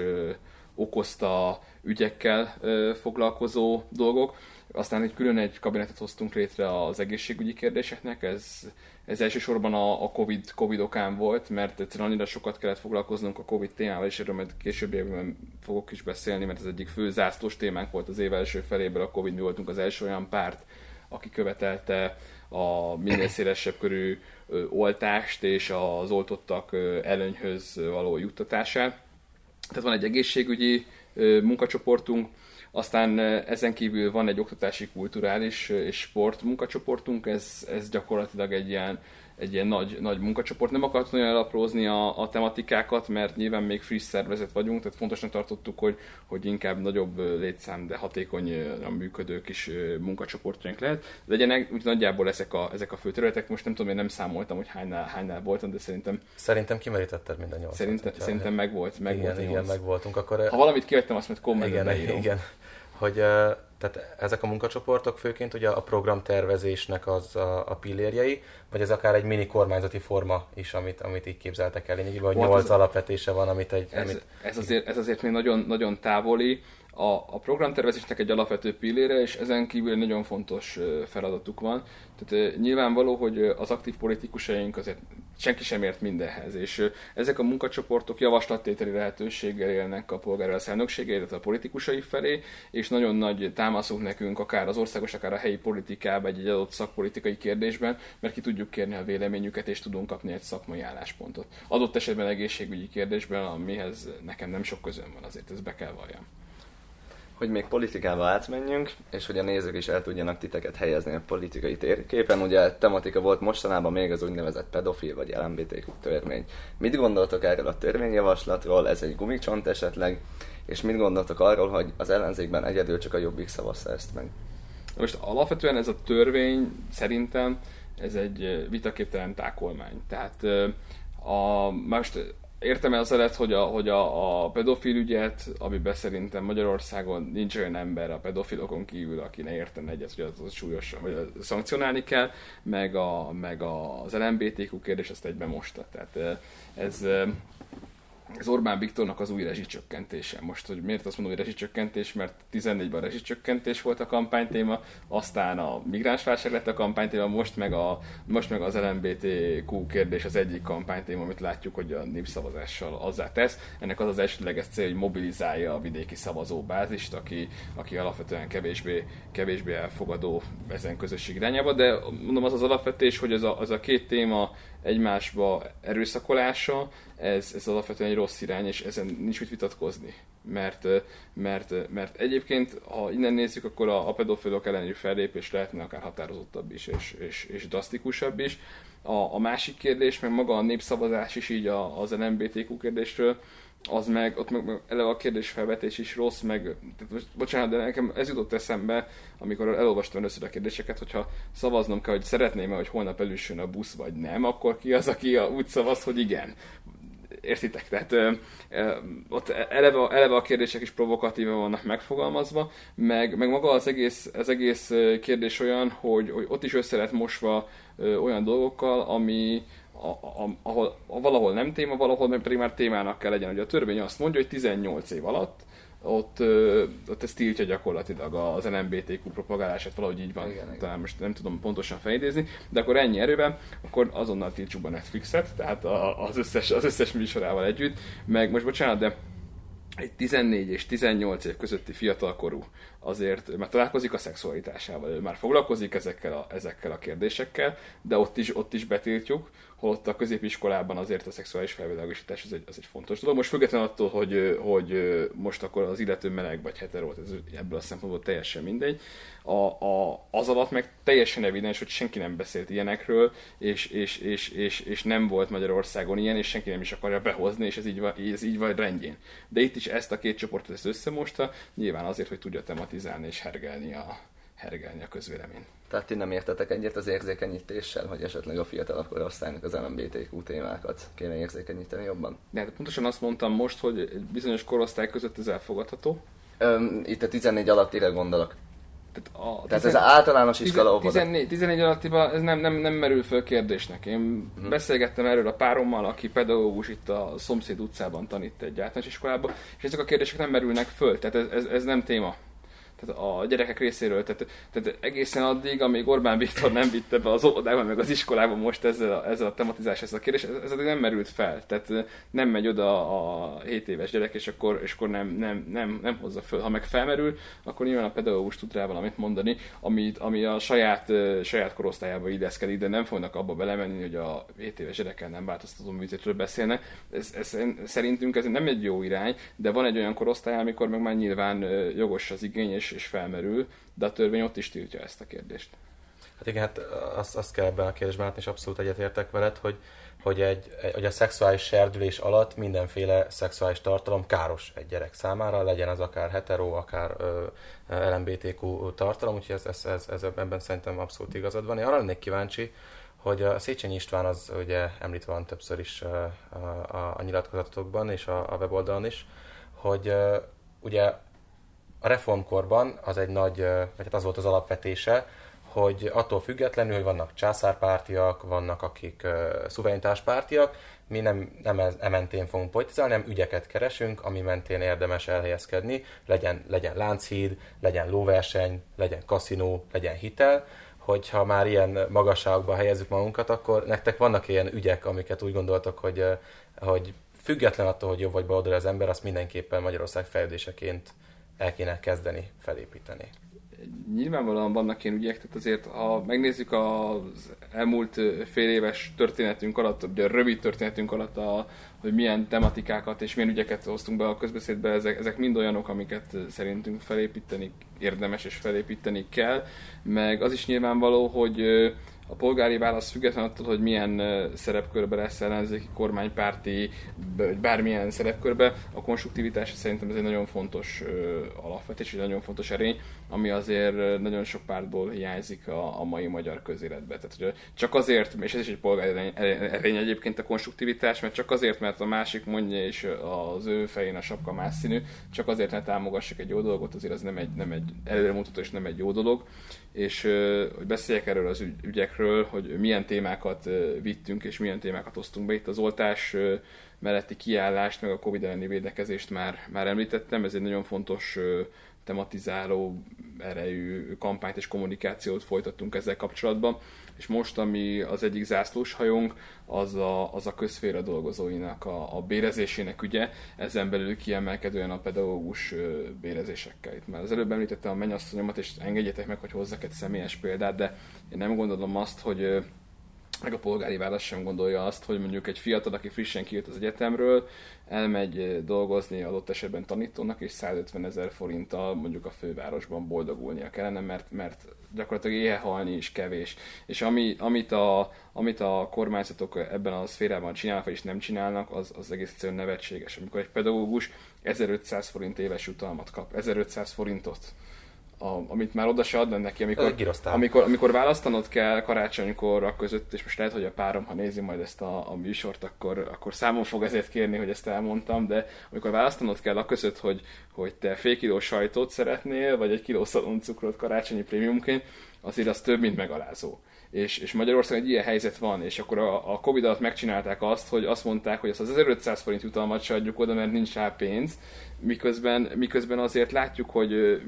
okozta ügyekkel foglalkozó dolgok. Aztán egy külön egy kabinetet hoztunk létre az egészségügyi kérdéseknek, ez, ez elsősorban a, a COVID, COVID okán volt, mert egyszerűen annyira sokat kellett foglalkoznunk a COVID témával, és erről majd később évben fogok is beszélni, mert ez egyik fő zászlós témánk volt az év első feléből a COVID, mi voltunk az első olyan párt, aki követelte a minél szélesebb körű oltást és az oltottak előnyhöz való juttatását. Tehát van egy egészségügyi munkacsoportunk, aztán ezen kívül van egy oktatási, kulturális és sport munkacsoportunk, ez, ez gyakorlatilag egy ilyen egy ilyen nagy, nagy munkacsoport. Nem akart nagyon elaprózni a, a tematikákat, mert nyilván még friss szervezet vagyunk, tehát fontosnak tartottuk, hogy, hogy inkább nagyobb létszám, de hatékonyan működő kis munkacsoportjaink lehet. Legyenek úgy nagyjából ezek a, ezek a fő területek. Most nem tudom, én nem számoltam, hogy hánynál, hánynál voltam, de szerintem... Szerintem kimerítetted minden nyolcat. Szerintem, szerintem meg volt. Meg igen, volt igen, meg voltunk. Akkor... Ha valamit kivettem, azt majd kommentben igen, igen, hogy tehát ezek a munkacsoportok főként ugye a programtervezésnek az a, a pillérjei, vagy ez akár egy mini kormányzati forma is, amit, amit így képzeltek el. Lényegében, hogy nyolc alapvetése van, amit egy... Ez, amit... ez, azért, ez azért még nagyon, nagyon távoli a, a programtervezésnek egy alapvető pillére, és ezen kívül egy nagyon fontos feladatuk van. Tehát nyilvánvaló, hogy az aktív politikusaink azért senki sem ért mindenhez, és ezek a munkacsoportok javaslattételi lehetőséggel élnek a polgárválasz elnöksége, illetve a politikusai felé, és nagyon nagy támaszunk nekünk akár az országos, akár a helyi politikában egy, egy adott szakpolitikai kérdésben, mert ki tudjuk kérni a véleményüket, és tudunk kapni egy szakmai álláspontot. Adott esetben egészségügyi kérdésben, amihez nekem nem sok közön van, azért ez be kell valljam hogy még politikába átmenjünk, és hogy a nézők is el tudjanak titeket helyezni a politikai térképen. Ugye tematika volt mostanában még az úgynevezett pedofil vagy LMBTQ törvény. Mit gondoltok erről a törvényjavaslatról? Ez egy gumicsont esetleg? És mit gondoltok arról, hogy az ellenzékben egyedül csak a jobbik szavazta ezt meg? Most alapvetően ez a törvény szerintem ez egy vitaképtelen tákolmány. Tehát a, most értem el lett, hogy a, hogy a, a pedofil ügyet, amiben szerintem Magyarországon nincs olyan ember a pedofilokon kívül, aki ne értene egyet, hogy az, az súlyosan, vagy szankcionálni kell, meg, a, meg az LMBTQ kérdés azt egyben mosta. Tehát ez, ez Orbán Viktornak az új rezsicsökkentése. Most, hogy miért azt mondom, hogy rezsicsökkentés, mert 14-ben rezsicsökkentés volt a kampánytéma, aztán a migránsválság lett a kampánytéma, most meg, a, most meg az LMBTQ kérdés az egyik kampánytéma, amit látjuk, hogy a népszavazással azzá tesz. Ennek az az elsődleges cél, hogy mobilizálja a vidéki szavazóbázist, aki, aki alapvetően kevésbé, kevésbé elfogadó ezen közösség irányába, de mondom az az alapvetés, hogy az a, az a két téma egymásba erőszakolása, ez, ez alapvetően egy rossz irány, és ezen nincs mit vitatkozni. Mert, mert, mert egyébként, ha innen nézzük, akkor a, a pedofilok elleni fellépés lehetne akár határozottabb is, és, és, és drasztikusabb is. A, a másik kérdés, meg maga a népszavazás is így az LMBTQ kérdésről, az meg, ott meg, meg eleve a kérdésfelvetés is rossz, meg, tehát most, bocsánat, de nekem ez jutott eszembe, amikor elolvastam először a kérdéseket, hogyha szavaznom kell, hogy szeretném-e, hogy holnap elüssön a busz, vagy nem, akkor ki az, aki úgy szavaz, hogy igen. Értitek? Tehát ö, ö, ott eleve, eleve a kérdések is provokatívan vannak megfogalmazva, meg, meg maga az egész, az egész kérdés olyan, hogy, hogy ott is össze lett mosva ö, olyan dolgokkal, ami, a, a, ahol a, valahol nem téma, valahol meg pedig már témának kell legyen. Ugye a törvény azt mondja, hogy 18 év alatt ott, ott ez tiltja gyakorlatilag az LMBTQ propagálását, valahogy így van, igen, talán most nem tudom pontosan felidézni, de akkor ennyi erőben, akkor azonnal tiltsuk be Netflixet, tehát az összes, az összes műsorával együtt, meg most bocsánat, de egy 14 és 18 év közötti fiatalkorú azért már találkozik a szexualitásával, ő már foglalkozik ezekkel a, ezekkel a kérdésekkel, de ott is, ott is betiltjuk, holott a középiskolában azért a szexuális felvilágosítás az egy, az egy fontos dolog. Most függetlenül attól, hogy, hogy most akkor az illető meleg vagy hetero, ez ebből a szempontból teljesen mindegy, a, a, az alatt meg teljesen evidens, hogy senki nem beszélt ilyenekről, és, és, és, és, és nem volt Magyarországon ilyen, és senki nem is akarja behozni, és ez így, ez így van rendjén. De itt is ezt a két csoportot ezt összemosta, nyilván azért, hogy tudja tematizálni és hergelni a, hergelni a közvélemény. Tehát ti nem értetek egyet az érzékenyítéssel, hogy esetleg a fiatalabb korosztálynak az LMBTQ témákat kéne érzékenyíteni jobban? De hát pontosan azt mondtam most, hogy bizonyos korosztály között ez elfogadható. Öm, itt a 14 alattire gondolok. Tehát, a Tehát ez az általános iskola óvoda. 14, 14 alattiban ez nem, nem, nem merül föl kérdésnek. Én hmm. beszélgettem erről a párommal, aki pedagógus itt a szomszéd utcában tanít egy általános iskolában, és ezek a kérdések nem merülnek föl, tehát ez, ez, ez nem téma tehát a gyerekek részéről, tehát, tehát egészen addig, amíg Orbán Viktor nem vitte be az óvodában, meg az iskolában most ezzel a, ezzel a tematizás, ez a kérdés, ez, ez nem merült fel. Tehát nem megy oda a 7 éves gyerek, és akkor, és akkor nem, nem, nem, nem hozza föl. Ha meg felmerül, akkor nyilván a pedagógus tud rá valamit mondani, ami, ami a saját, saját korosztályába illeszkedik, de nem fognak abba belemenni, hogy a 7 éves gyerekkel nem változtató műtétről beszélnek. Ez, ez, szerintünk ez nem egy jó irány, de van egy olyan korosztály, amikor meg már nyilván jogos az igény, és, és felmerül, de a törvény ott is tiltja ezt a kérdést. Hát igen, hát azt, azt kell ebben a kérdésben látni, és abszolút egyetértek veled, hogy, hogy, egy, hogy a szexuális serdülés alatt mindenféle szexuális tartalom káros egy gyerek számára, legyen az akár hetero, akár ö, LMBTQ tartalom, úgyhogy ez, ez, ez, ez ebben szerintem abszolút igazad van. Én arra lennék kíváncsi, hogy a Széchenyi István az ugye említve van többször is a, a, a nyilatkozatokban és a, a weboldalon is, hogy ugye a reformkorban az egy nagy, vagy hát az volt az alapvetése, hogy attól függetlenül, hogy vannak császárpártiak, vannak akik uh, szuverenitáspártiak, mi nem, nem ez, e mentén fogunk politizálni, nem ügyeket keresünk, ami mentén érdemes elhelyezkedni, legyen, legyen lánchíd, legyen lóverseny, legyen kaszinó, legyen hitel, hogyha már ilyen magasságban helyezzük magunkat, akkor nektek vannak ilyen ügyek, amiket úgy gondoltok, hogy, hogy független attól, hogy jobb vagy baloldali az ember, azt mindenképpen Magyarország fejlődéseként el kéne kezdeni felépíteni. Nyilvánvalóan vannak ilyen ügyek, tehát azért ha megnézzük az elmúlt fél éves történetünk alatt, ugye a rövid történetünk alatt, a, hogy milyen tematikákat és milyen ügyeket hoztunk be a közbeszédbe, ezek, ezek mind olyanok, amiket szerintünk felépíteni érdemes és felépíteni kell, meg az is nyilvánvaló, hogy a polgári válasz független attól, hogy milyen szerepkörbe lesz ellenzéki kormánypárti, bármilyen szerepkörbe, a konstruktivitás szerintem ez egy nagyon fontos alapvetés, egy nagyon fontos erény, ami azért nagyon sok pártból hiányzik a, a mai magyar közéletbe. Tehát, hogy csak azért, és ez is egy polgári erény egyébként a konstruktivitás, mert csak azért, mert a másik mondja, és az ő fején a sapka más színű, csak azért ne támogassuk egy jó dolgot, azért az nem egy, nem egy előremutató és nem egy jó dolog és hogy beszéljek erről az ügyekről, hogy milyen témákat vittünk és milyen témákat hoztunk be. Itt az oltás melletti kiállást, meg a Covid elleni védekezést már, már említettem, ez egy nagyon fontos tematizáló erejű kampányt és kommunikációt folytattunk ezzel kapcsolatban és most, ami az egyik zászlós hajónk, az a, az a közféra dolgozóinak a, a bérezésének ügye, ezen belül kiemelkedően a pedagógus bérezésekkel. Itt már az előbb említettem a mennyasszonyomat, és engedjétek meg, hogy hozzak egy személyes példát, de én nem gondolom azt, hogy meg a polgári válasz sem gondolja azt, hogy mondjuk egy fiatal, aki frissen kijött az egyetemről, elmegy dolgozni adott esetben tanítónak, és 150 ezer forinttal mondjuk a fővárosban boldogulnia kellene, mert, mert gyakorlatilag éhehalni is kevés. És ami, amit, a, amit a kormányzatok ebben a szférában csinálnak, is nem csinálnak, az, az egész egyszerűen nevetséges. Amikor egy pedagógus 1500 forint éves jutalmat kap, 1500 forintot, a, amit már oda se adnak neki, amikor, amikor, amikor választanod kell karácsonykor a között, és most lehet, hogy a párom, ha nézi majd ezt a, a műsort, akkor, akkor számon fog ezért kérni, hogy ezt elmondtam, de amikor választanod kell a között, hogy, hogy te fél kiló sajtot szeretnél, vagy egy kiló szaloncukrot karácsonyi prémiumként, azért az több, mint megalázó. És, és Magyarországon egy ilyen helyzet van, és akkor a, a Covid alatt megcsinálták azt, hogy azt mondták, hogy azt az 1500 forint jutalmat se adjuk oda, mert nincs rá pénz, miközben, miközben azért látjuk, hogy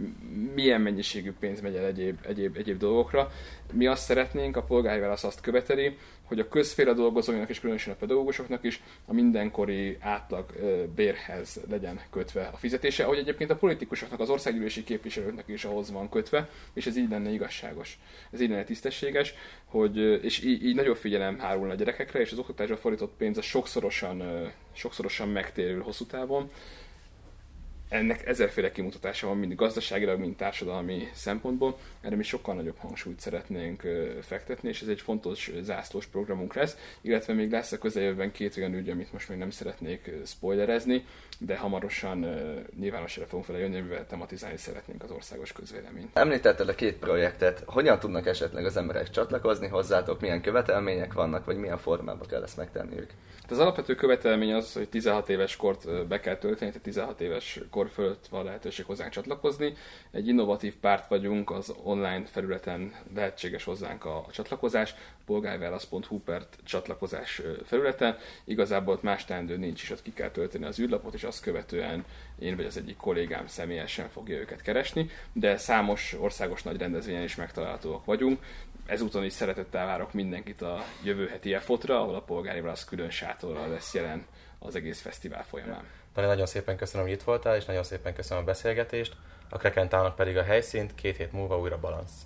milyen mennyiségű pénz megy el egyéb, egyéb, egyéb dolgokra. Mi azt szeretnénk, a polgári válasz azt követeli, hogy a közféle dolgozóinak és különösen a pedagógusoknak is a mindenkori átlag bérhez legyen kötve a fizetése, ahogy egyébként a politikusoknak, az országgyűlési képviselőknek is ahhoz van kötve, és ez így lenne igazságos. Ez így lenne tisztességes, hogy, és így, így nagyobb figyelem hárulna a gyerekekre, és az oktatásra fordított pénz a sokszorosan, sokszorosan megtérül hosszú távon ennek ezerféle kimutatása van, mind gazdaságilag, mind társadalmi szempontból. Erre mi sokkal nagyobb hangsúlyt szeretnénk fektetni, és ez egy fontos zászlós programunk lesz, illetve még lesz a közeljövőben két olyan ügy, amit most még nem szeretnék spoilerezni, de hamarosan nyilvánosságra fogunk vele jönni, mivel tematizálni szeretnénk az országos közvéleményt. Említetted a két projektet, hogyan tudnak esetleg az emberek csatlakozni hozzátok, milyen követelmények vannak, vagy milyen formában kell ezt megtenniük? Hát az alapvető követelmény az, hogy 16 éves kort be kell tölteni, tehát 16 éves kor fölött van lehetőség hozzánk csatlakozni. Egy innovatív párt vagyunk, az online felületen lehetséges hozzánk a, a csatlakozás, polgárválasz.hu per csatlakozás felületen. Igazából ott más teendő nincs is, ott ki kell tölteni az űrlapot, és azt követően én vagy az egyik kollégám személyesen fogja őket keresni, de számos országos nagy rendezvényen is megtalálhatóak vagyunk. Ezúton is szeretettel várok mindenkit a jövő heti EFOT-ra, ahol a polgári válasz külön sátorral lesz jelen az egész fesztivál folyamán. Dani, nagyon szépen köszönöm, hogy itt voltál, és nagyon szépen köszönöm a beszélgetést. A Krekentának pedig a helyszínt két hét múlva újra balansz.